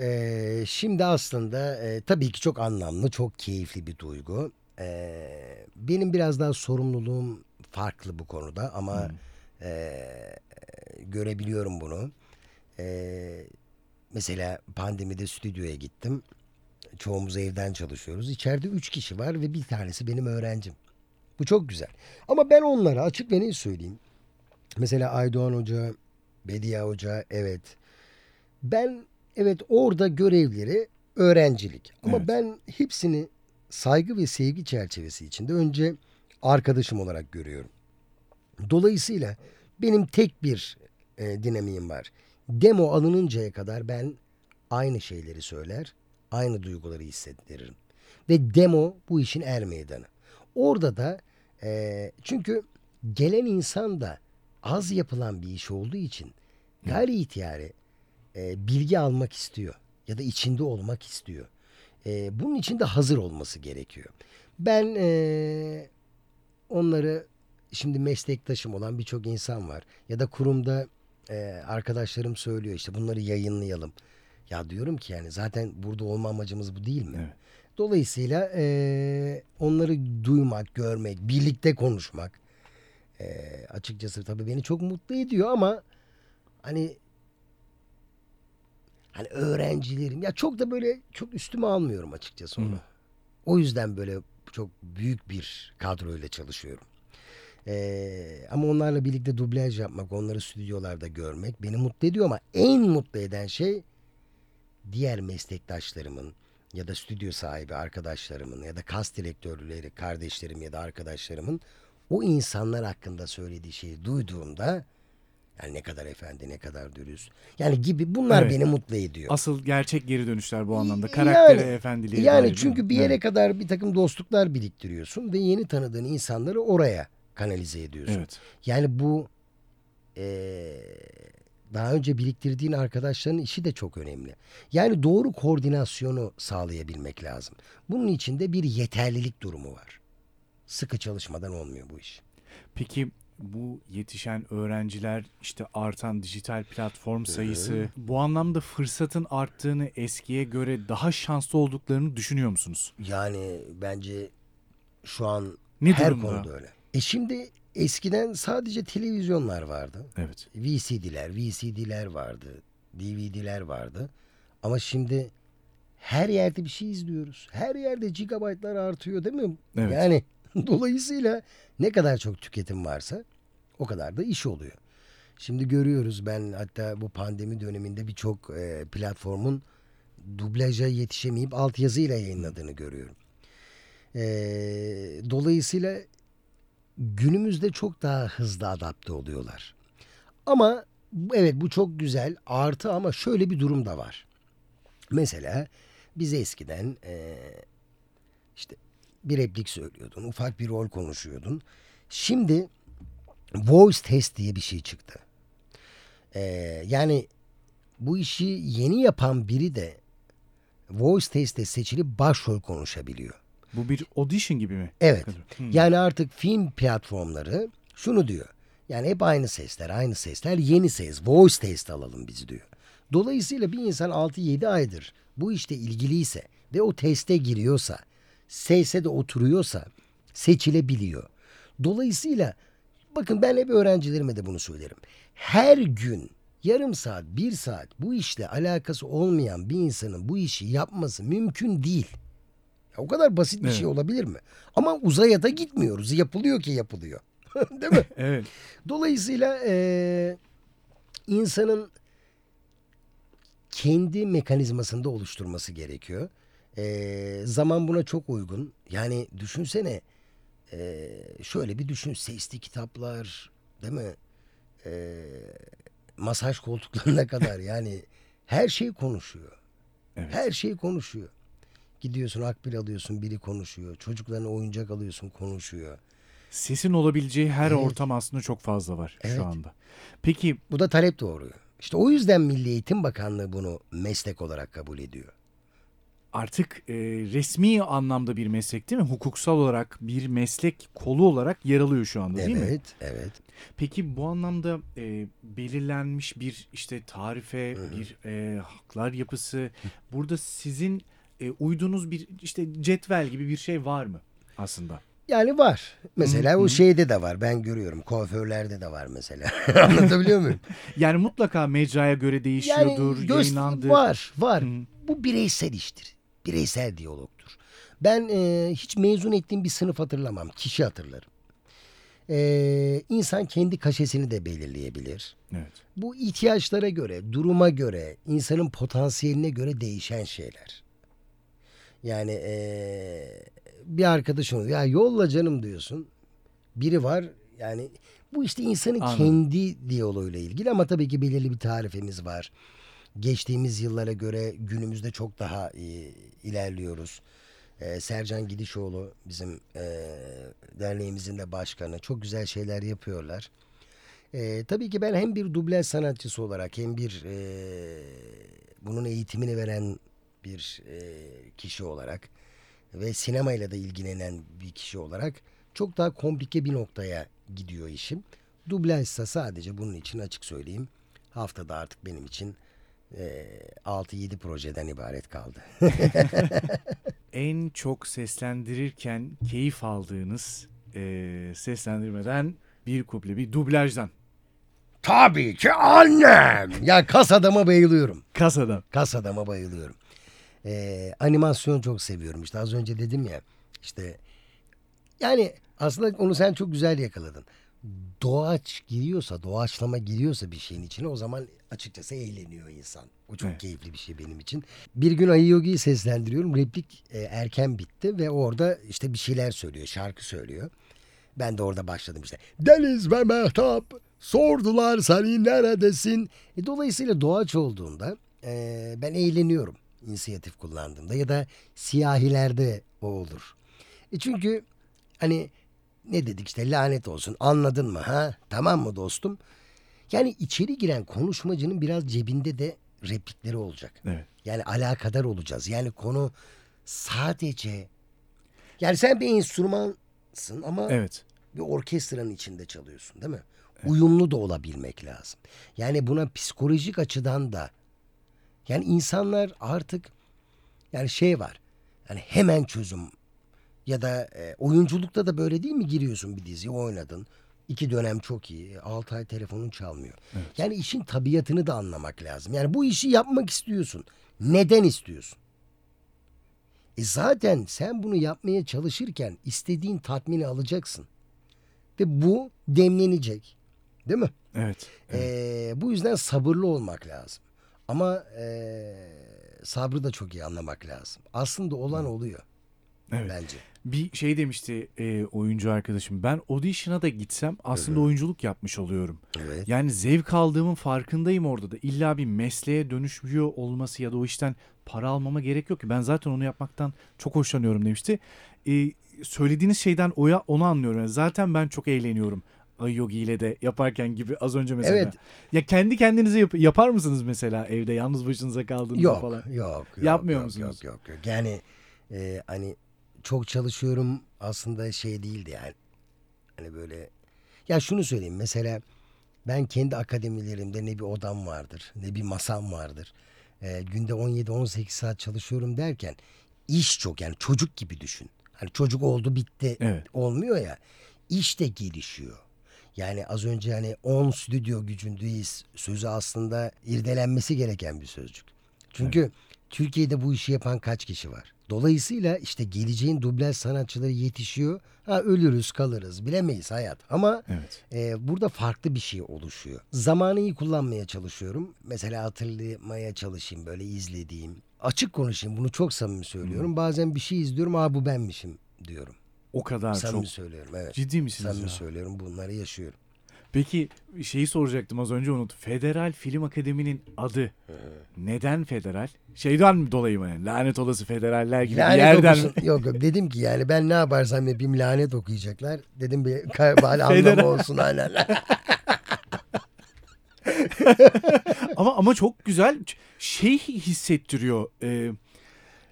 Ee, şimdi aslında e, tabii ki çok anlamlı, çok keyifli bir duygu. Ee, benim biraz daha sorumluluğum farklı bu konuda ama e, görebiliyorum bunu. Ee, mesela pandemide stüdyoya gittim. Çoğumuz evden çalışıyoruz. İçeride üç kişi var ve bir tanesi benim öğrencim. Bu çok güzel. Ama ben onlara açık ve net söyleyeyim. Mesela Aydoğan Hoca, Bediye Hoca evet. Ben evet orada görevleri öğrencilik. Ama Evet. ben hepsini saygı ve sevgi çerçevesi içinde önce arkadaşım olarak görüyorum. Dolayısıyla benim tek bir e, dinamiğim var. Demo alınıncaya kadar ben aynı şeyleri söyler, aynı duyguları hissettiririm. Ve demo bu işin er meydanı. Orada da e, çünkü gelen insan da az yapılan bir iş olduğu için gayri ihtiyari e, bilgi almak istiyor ya da içinde olmak istiyor. E, bunun için de hazır olması gerekiyor. Ben e, onları şimdi meslektaşım olan birçok insan var. Ya da kurumda e, arkadaşlarım söylüyor işte bunları yayınlayalım. Ya diyorum ki yani zaten burada olma amacımız bu değil mi? Evet. Dolayısıyla e, onları duymak, görmek, birlikte konuşmak e, açıkçası tabii beni çok mutlu ediyor ama hani hani öğrencilerim ya çok da böyle çok üstüme almıyorum açıkçası onu. Hı. O yüzden böyle çok büyük bir kadroyla çalışıyorum. Ee, ama onlarla birlikte dublaj yapmak, onları stüdyolarda görmek beni mutlu ediyor ama en mutlu eden şey diğer meslektaşlarımın ya da stüdyo sahibi arkadaşlarımın ya da kas direktörleri kardeşlerim ya da arkadaşlarımın o insanlar hakkında söylediği şeyi duyduğumda yani ne kadar efendi ne kadar dürüst yani gibi bunlar Evet. beni mutlu ediyor. Asıl gerçek geri dönüşler bu anlamda. Yani- Karaktere, efendiliğe dair, Yani çünkü bir yere Evet. kadar bir takım dostluklar biriktiriyorsun ve yeni tanıdığın insanları oraya kanalize ediyorsun. Evet. Yani bu eee, daha önce biriktirdiğin arkadaşların işi de çok önemli. Yani doğru koordinasyonu sağlayabilmek lazım. Bunun için de bir yeterlilik durumu var. Sıkı çalışmadan olmuyor bu iş. Peki bu yetişen öğrenciler işte artan dijital platform sayısı bu anlamda fırsatın arttığını eskiye göre daha şanslı olduklarını düşünüyor musunuz? Yani bence şu an Ne her durumda? konuda öyle. E şimdi eskiden sadece televizyonlar vardı. Evet. VCD'ler, VCD'ler vardı, DVD'ler vardı. Ama şimdi her yerde bir şey izliyoruz. Her yerde gigabaytlar artıyor değil mi? Evet. Yani <laughs> dolayısıyla ne kadar çok tüketim varsa o kadar da iş oluyor. Şimdi görüyoruz ben hatta bu pandemi döneminde birçok e, platformun dublaja yetişemeyip altyazıyla yayınladığını görüyorum. E, dolayısıyla günümüzde çok daha hızlı adapte oluyorlar. Ama evet bu çok güzel artı ama şöyle bir durum da var. Mesela biz eskiden eee, işte bir replik söylüyordun, ufak bir rol konuşuyordun. Şimdi voice test diye bir şey çıktı. Eee, yani bu işi yeni yapan biri de voice test'te seçilip başrol konuşabiliyor. Bu bir audition gibi mi? Evet. Hmm. Yani artık film platformları şunu diyor. Yani hep aynı sesler, aynı sesler, yeni ses, voice test alalım biz diyor. Dolayısıyla bir insan 6-7 aydır bu işte ilgiliyse ve o teste giriyorsa, sese de oturuyorsa seçilebiliyor. Dolayısıyla bakın ben hep öğrencilerime de bunu söylerim. Her gün yarım saat, bir saat bu işle alakası olmayan bir insanın bu işi yapması mümkün değil. Ya o kadar basit bir Evet. şey olabilir mi? Ama uzaya da gitmiyoruz. Yapılıyor ki yapılıyor. <laughs> Değil mi? <laughs> Evet. Dolayısıyla eee, insanın kendi mekanizmasında oluşturması gerekiyor. Eee, zaman buna çok uygun. Yani düşünsene eee, şöyle bir düşün. Sesli kitaplar değil mi? Eee, masaj koltuklarına <laughs> kadar yani her şey konuşuyor. Evet. Her şey konuşuyor. Gidiyorsun akbil alıyorsun biri konuşuyor. Çocuklarına oyuncak alıyorsun konuşuyor. Sesin olabileceği her Evet. ortam aslında çok fazla var Evet. şu anda. Peki Bu da talep doğuruyor. İşte o yüzden Milli Eğitim Bakanlığı bunu meslek olarak kabul ediyor. Artık e, resmi anlamda bir meslek değil mi? Hukuksal olarak bir meslek kolu olarak yer alıyor şu anda değil mi? evet, evet. Peki bu anlamda e, belirlenmiş bir işte tarife, bir e, haklar yapısı, <laughs> burada sizin e, uyduğunuz bir işte cetvel gibi bir şey var mı aslında? Yani var. Mesela Hı hı. o şeyde de var. Ben görüyorum. Kuaförlerde de var mesela. <laughs> Anlatabiliyor muyum? <laughs> Yani mutlaka mecraya göre değişiyordur, göster- yayınlandı. Var, var. Hı. Bu bireysel iştir. Bireysel diyalogtur. Ben e, hiç mezun ettiğim bir sınıf hatırlamam. Kişi hatırlarım. E, insan kendi kaşesini de belirleyebilir. Evet. Bu ihtiyaçlara göre, duruma göre, insanın potansiyeline göre değişen şeyler. Yani eee, bir arkadaşın ya yolla canım diyorsun. Biri var yani bu işte insanın Anladım. kendi diyaloğuyla ilgili ama tabii ki belirli bir tarifemiz var. Geçtiğimiz yıllara göre günümüzde çok daha iyi ilerliyoruz. Eee, Sercan Gidişoğlu bizim eee, derneğimizin de başkanı. Çok güzel şeyler yapıyorlar. Ee, tabii ki ben hem bir dublaj sanatçısı olarak hem bir e, bunun eğitimini veren bir e, kişi olarak ve sinemayla da ilgilenen bir kişi olarak çok daha komplike bir noktaya gidiyor işim. Dublajsa sadece bunun için açık söyleyeyim. Haftada artık benim için e, 6-7 projeden ibaret kaldı. <laughs> En çok seslendirirken keyif aldığınız e, seslendirmeden bir kuple, bir dublajdan. Tabii ki annem. Ya kas adama bayılıyorum. Kasadan. Kas adama bayılıyorum. Ee, animasyon çok seviyorum. İşte az önce dedim ya işte yani aslında onu sen çok güzel yakaladın. Doğaç giriyorsa, doğaçlama giriyorsa bir şeyin içine o zaman açıkçası eğleniyor insan. O çok Evet. keyifli bir şey benim için. Bir gün Ayı Yogi'yi seslendiriyorum. Replik e, erken bitti ve orada işte bir şeyler söylüyor, şarkı söylüyor. Ben de orada başladım işte. Deniz ve Mehtap sordular seni neredesin? E, dolayısıyla doğaç olduğunda e, ben eğleniyorum inisiyatif kullandığımda ya da siyahilerde o olur. E çünkü hani ne dedik işte lanet olsun anladın mı ha tamam mı dostum? Yani içeri giren konuşmacının biraz cebinde de replikleri olacak. Evet. Yani alakadar olacağız. Yani konu sadece yani sen bir enstrümansın ama Evet. bir orkestranın içinde çalıyorsun değil mi? Uyumlu da olabilmek lazım. Yani buna psikolojik açıdan da yani insanlar artık yani şey var. Yani hemen çözüm ya da e, oyunculukta da böyle değil mi giriyorsun bir diziye oynadın. İki dönem çok iyi. Altı ay telefonun çalmıyor. Yani işin tabiatını da anlamak lazım. Yani bu işi yapmak istiyorsun. Neden istiyorsun? E zaten sen bunu yapmaya çalışırken istediğin tatmini alacaksın. Ve bu demlenecek. Değil mi? Evet. Ee, bu yüzden sabırlı olmak lazım. Ama ee, sabrı da çok iyi anlamak lazım. Aslında olan oluyor Evet. bence. Bir şey demişti e, oyuncu arkadaşım. Ben audition'a da gitsem aslında oyunculuk yapmış oluyorum. Evet. Yani zevk aldığımın farkındayım orada da. İlla bir mesleğe dönüşmüyor olması ya da o işten para almama gerek yok ki. Ben zaten onu yapmaktan çok hoşlanıyorum demişti. E, söylediğiniz şeyden oya onu anlıyorum. Yani zaten ben çok eğleniyorum. Ay Yogi ile de yaparken gibi az önce mesela. Evet. Ya kendi kendinize yap- yapar mısınız mesela evde yalnız başınıza kaldığınızda Yok, falan? yok, yok. Yapmıyor yok, musunuz? Yok, yok, yok. Yani ee, hani çok çalışıyorum aslında şey değildi yani. Hani böyle ya şunu söyleyeyim mesela ben kendi akademilerimde ne bir odam vardır ne bir masam vardır. Ee, günde 17-18 saat çalışıyorum derken iş çok yani çocuk gibi düşün. Hani çocuk oldu bitti Evet. olmuyor ya iş de gelişiyor. Yani az önce hani 10 stüdyo gücündeyiz sözü aslında irdelenmesi gereken bir sözcük. Çünkü Türkiye'de bu işi yapan kaç kişi var? Dolayısıyla işte geleceğin dublaj sanatçıları yetişiyor. Ha ölürüz kalırız bilemeyiz hayat. Ama Evet. e, burada farklı bir şey oluşuyor. Zamanı iyi kullanmaya çalışıyorum. Mesela hatırlamaya çalışayım böyle izlediğim. Açık konuşayım bunu çok samimi söylüyorum. Bazen bir şey izliyorum aa bu benmişim diyorum. O kadar samimi çok. söylüyorum evet. Ciddi misiniz Samimi ya? söylüyorum bunları yaşıyorum. Peki şeyi soracaktım az önce unuttum. Federal Film Akademi'nin adı neden federal? Şeyden mi dolayı mı? yani? Lanet olası federaller gibi bir Lanet yerden mi? Yok yok dedim ki yani ben ne yaparsam yapayım lanet okuyacaklar. Dedim bir <laughs> bari anlamı olsun aynen. <laughs> ama ama çok güzel şey hissettiriyor. Ee,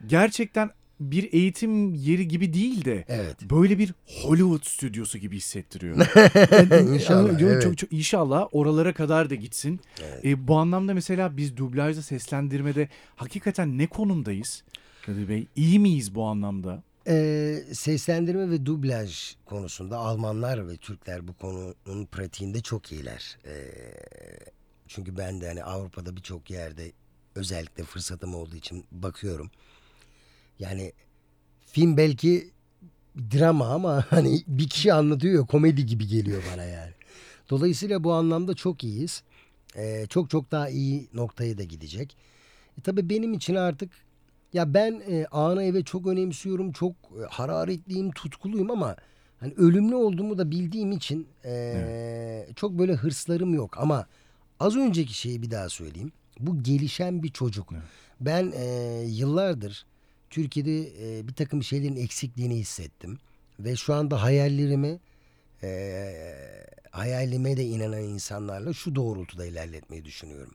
gerçekten bir eğitim yeri gibi değil de Evet. böyle bir Hollywood stüdyosu gibi hissettiriyor. <laughs> İnşallah, Çok- evet. çok, çok, inşallah oralara kadar da gitsin. Ee, bu anlamda mesela biz dublajda seslendirmede hakikaten ne konumdayız? Kadir Bey iyi miyiz bu anlamda? Ee, seslendirme ve dublaj konusunda Almanlar ve Türkler bu konunun pratiğinde çok iyiler. Ee, çünkü ben de hani Avrupa'da birçok yerde özellikle fırsatım olduğu için bakıyorum. Yani film belki drama ama <laughs> hani bir kişi anlatıyor komedi gibi geliyor bana yani. Dolayısıyla bu anlamda çok iyiyiz. Ee, çok çok daha iyi noktaya da gidecek. E, tabii benim için artık ya ben e, ana eve çok önemsiyorum. Çok e, hararetliyim, tutkuluyum ama hani ölümlü olduğumu da bildiğim için e, çok böyle hırslarım yok. Ama az önceki şeyi bir daha söyleyeyim. Bu gelişen bir çocuk. Ben e, yıllardır Türkiye'de e, bir takım şeylerin eksikliğini hissettim. Ve şu anda hayallerimi e, hayalime de inanan insanlarla şu doğrultuda ilerletmeyi düşünüyorum.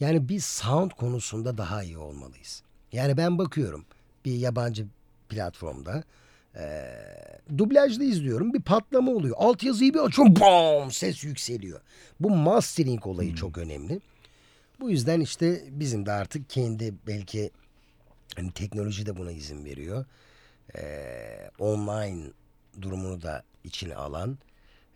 Yani biz sound konusunda daha iyi olmalıyız. Yani ben bakıyorum bir yabancı platformda Ee, dublajda izliyorum bir patlama oluyor. Alt yazıyı bir açıyorum bam ses yükseliyor. Bu mastering olayı çok önemli. Bu yüzden işte bizim de artık kendi belki hani teknoloji de buna izin veriyor. Ee, online durumunu da içine alan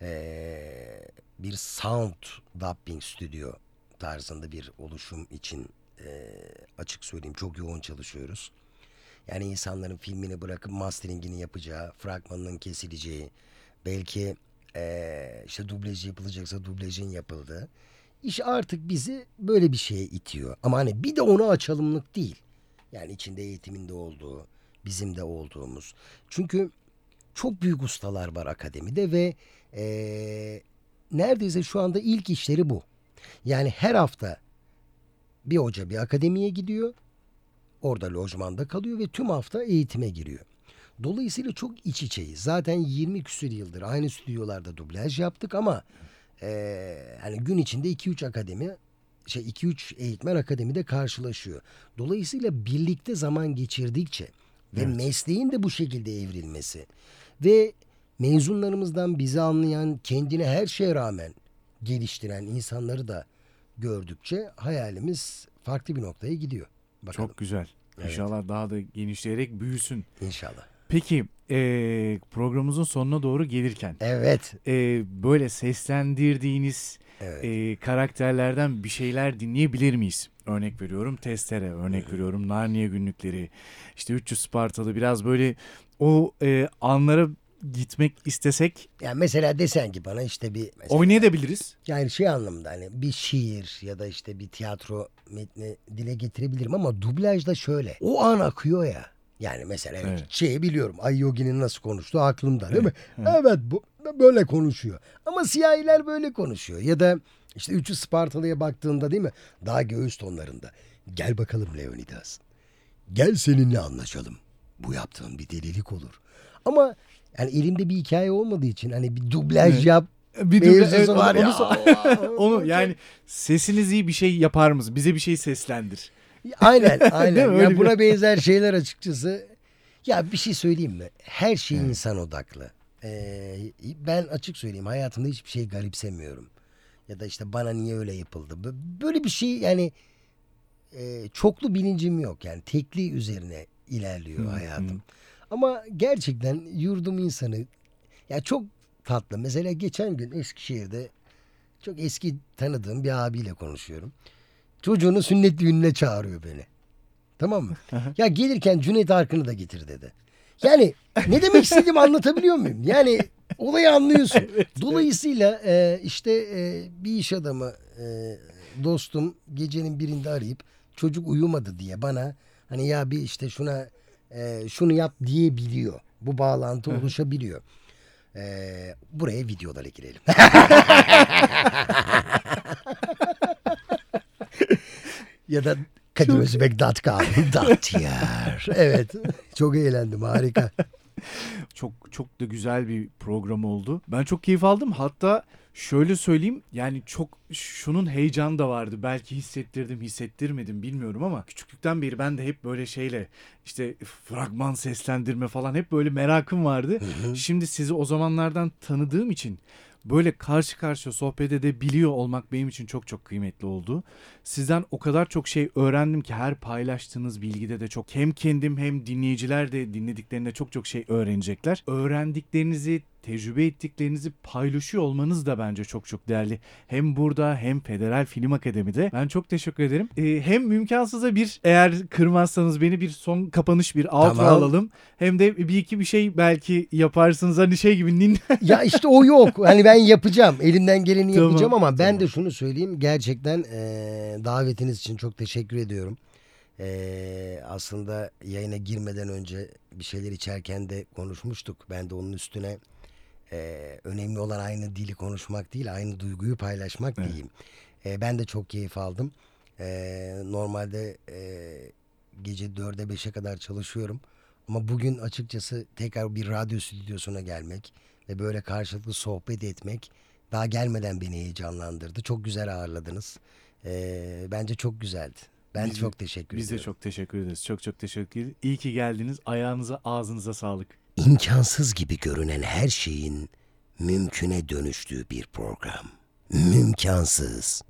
ee, bir sound dubbing stüdyo tarzında bir oluşum için ee, açık söyleyeyim çok yoğun çalışıyoruz. Yani insanların filmini bırakıp masteringini yapacağı, fragmanının kesileceği, belki ee, işte dublaj yapılacaksa dublajın yapıldığı. İş artık bizi böyle bir şeye itiyor. Ama hani bir de onu açalımlık değil. Yani içinde eğitiminde olduğu, bizim de olduğumuz. Çünkü çok büyük ustalar var akademide ve ee, neredeyse şu anda ilk işleri bu. Yani her hafta bir hoca bir akademiye gidiyor. Orada lojmanda kalıyor ve tüm hafta eğitime giriyor. Dolayısıyla çok iç içeyiz. Zaten 20 küsur yıldır aynı stüdyolarda dublaj yaptık ama ee, hani gün içinde 2-3 akademi şey 2-3 eğitmen akademide karşılaşıyor. Dolayısıyla birlikte zaman geçirdikçe ve Evet. mesleğin de bu şekilde evrilmesi ve mezunlarımızdan bizi anlayan, kendine her şeye rağmen geliştiren insanları da gördükçe hayalimiz farklı bir noktaya gidiyor. Bakalım Çok güzel. Evet. İnşallah daha da genişleyerek büyüsün. inşallah. Peki eee, programımızın sonuna doğru gelirken Evet. eee, böyle seslendirdiğiniz Evet. eee, karakterlerden bir şeyler dinleyebilir miyiz? Örnek veriyorum Testere, örnek veriyorum Narnia günlükleri, işte 300 Spartalı biraz böyle o eee, anlara gitmek istesek Yani mesela desen ki bana işte bir mesela, oynayabiliriz. yani şey anlamında hani bir şiir ya da işte bir tiyatro metni dile getirebilirim ama dublajda şöyle. O an akıyor ya. Yani mesela evet, Evet. şeyi biliyorum. Ay Yogi'nin nasıl konuştuğu aklımda değil mi? Evet bu böyle konuşuyor. Ama siyahiler böyle konuşuyor. Ya da işte 300 Spartalı'ya baktığında değil mi? Daha göğüs tonlarında. Gel bakalım Leonidas. Gel seninle anlaşalım. Bu yaptığın bir delilik olur. Ama yani elimde bir hikaye olmadığı için hani bir dublaj Evet. yap. Bir duble- mevzusu evet, onu- var ya. onu so- Allah! <laughs> Onu yani sesiniz iyi bir şey yapar mısın? Bize bir şey seslendir. Aynen <laughs> aynen. ya bir- buna benzer şeyler açıkçası. Ya bir şey söyleyeyim mi? Her şey insan odaklı. Ee, ben açık söyleyeyim hayatımda hiçbir şey garipsemiyorum. Ya da işte bana niye öyle yapıldı. Bö- Böyle bir şey yani e, çoklu bilincim yok. Yani tekli üzerine ilerliyor Hı, hayatım. Ama gerçekten yurdum insanı ya çok tatlı. Mesela geçen gün Eskişehir'de çok eski tanıdığım bir abiyle konuşuyorum. Çocuğunu sünnet düğününe çağırıyor beni. Tamam mı? ya gelirken Cüneyt Arkın'ı da getir dedi. Yani ne demek istediğimi anlatabiliyor muyum? Yani olayı anlıyorsun. <laughs> Dolayısıyla e, işte e, bir iş adamı e, dostum gecenin birinde arayıp çocuk uyumadı diye bana hani ya bir işte şuna e, şunu yap diyebiliyor. Bu bağlantı oluşabiliyor. E, buraya videolara girelim. <laughs> ya da kadirözbek.com.tr <laughs> Evet. Çok eğlendim. Harika. <laughs> Çok çok da güzel bir program oldu. Ben çok keyif aldım. Hatta şöyle söyleyeyim yani çok şunun heyecanı da vardı. Belki hissettirdim hissettirmedim bilmiyorum ama küçüklükten beri ben de hep böyle şeyle işte fragman seslendirme falan hep böyle merakım vardı. Şimdi sizi o zamanlardan tanıdığım için böyle karşı karşıya sohbet edebiliyor olmak benim için çok çok kıymetli oldu. Sizden o kadar çok şey öğrendim ki her paylaştığınız bilgide de çok hem kendim hem dinleyiciler de dinlediklerinde çok çok şey öğrenecekler. Öğrendiklerinizi, tecrübe ettiklerinizi paylaşıyor olmanız da bence çok çok değerli. Hem burada hem Federal Film Akademi'de. Ben çok teşekkür ederim. Ee, hem mümkansıza bir eğer kırmazsanız beni bir son kapanış bir outro Tamam. alalım. Hem de bir iki bir şey belki yaparsınız hani şey gibi nin <laughs> ya işte o yok. Hani ben yapacağım. Elimden geleni Tamam, yapacağım ama ben tamam. de şunu söyleyeyim. Gerçekten eee, davetiniz için çok teşekkür ediyorum. Eee, aslında yayına girmeden önce bir şeyler içerken de konuşmuştuk. Ben de onun üstüne eee, önemli olan aynı dili konuşmak değil, aynı duyguyu paylaşmak Evet. diyeyim. Eee, ben de çok keyif aldım. Eee, normalde eee, gece 4'e 5'e kadar çalışıyorum. Ama bugün açıkçası tekrar bir radyo stüdyosuna gelmek ve böyle karşılıklı sohbet etmek daha gelmeden beni heyecanlandırdı. Çok güzel ağırladınız. Ee, bence çok güzeldi. Ben Biz de- çok teşekkür Biz de ediyorum. çok teşekkür ederiz. Çok çok teşekkür. İyi ki geldiniz. Ayağınıza ağzınıza sağlık. İmkansız gibi görünen her şeyin mümküne dönüştüğü bir program. Mümkansız.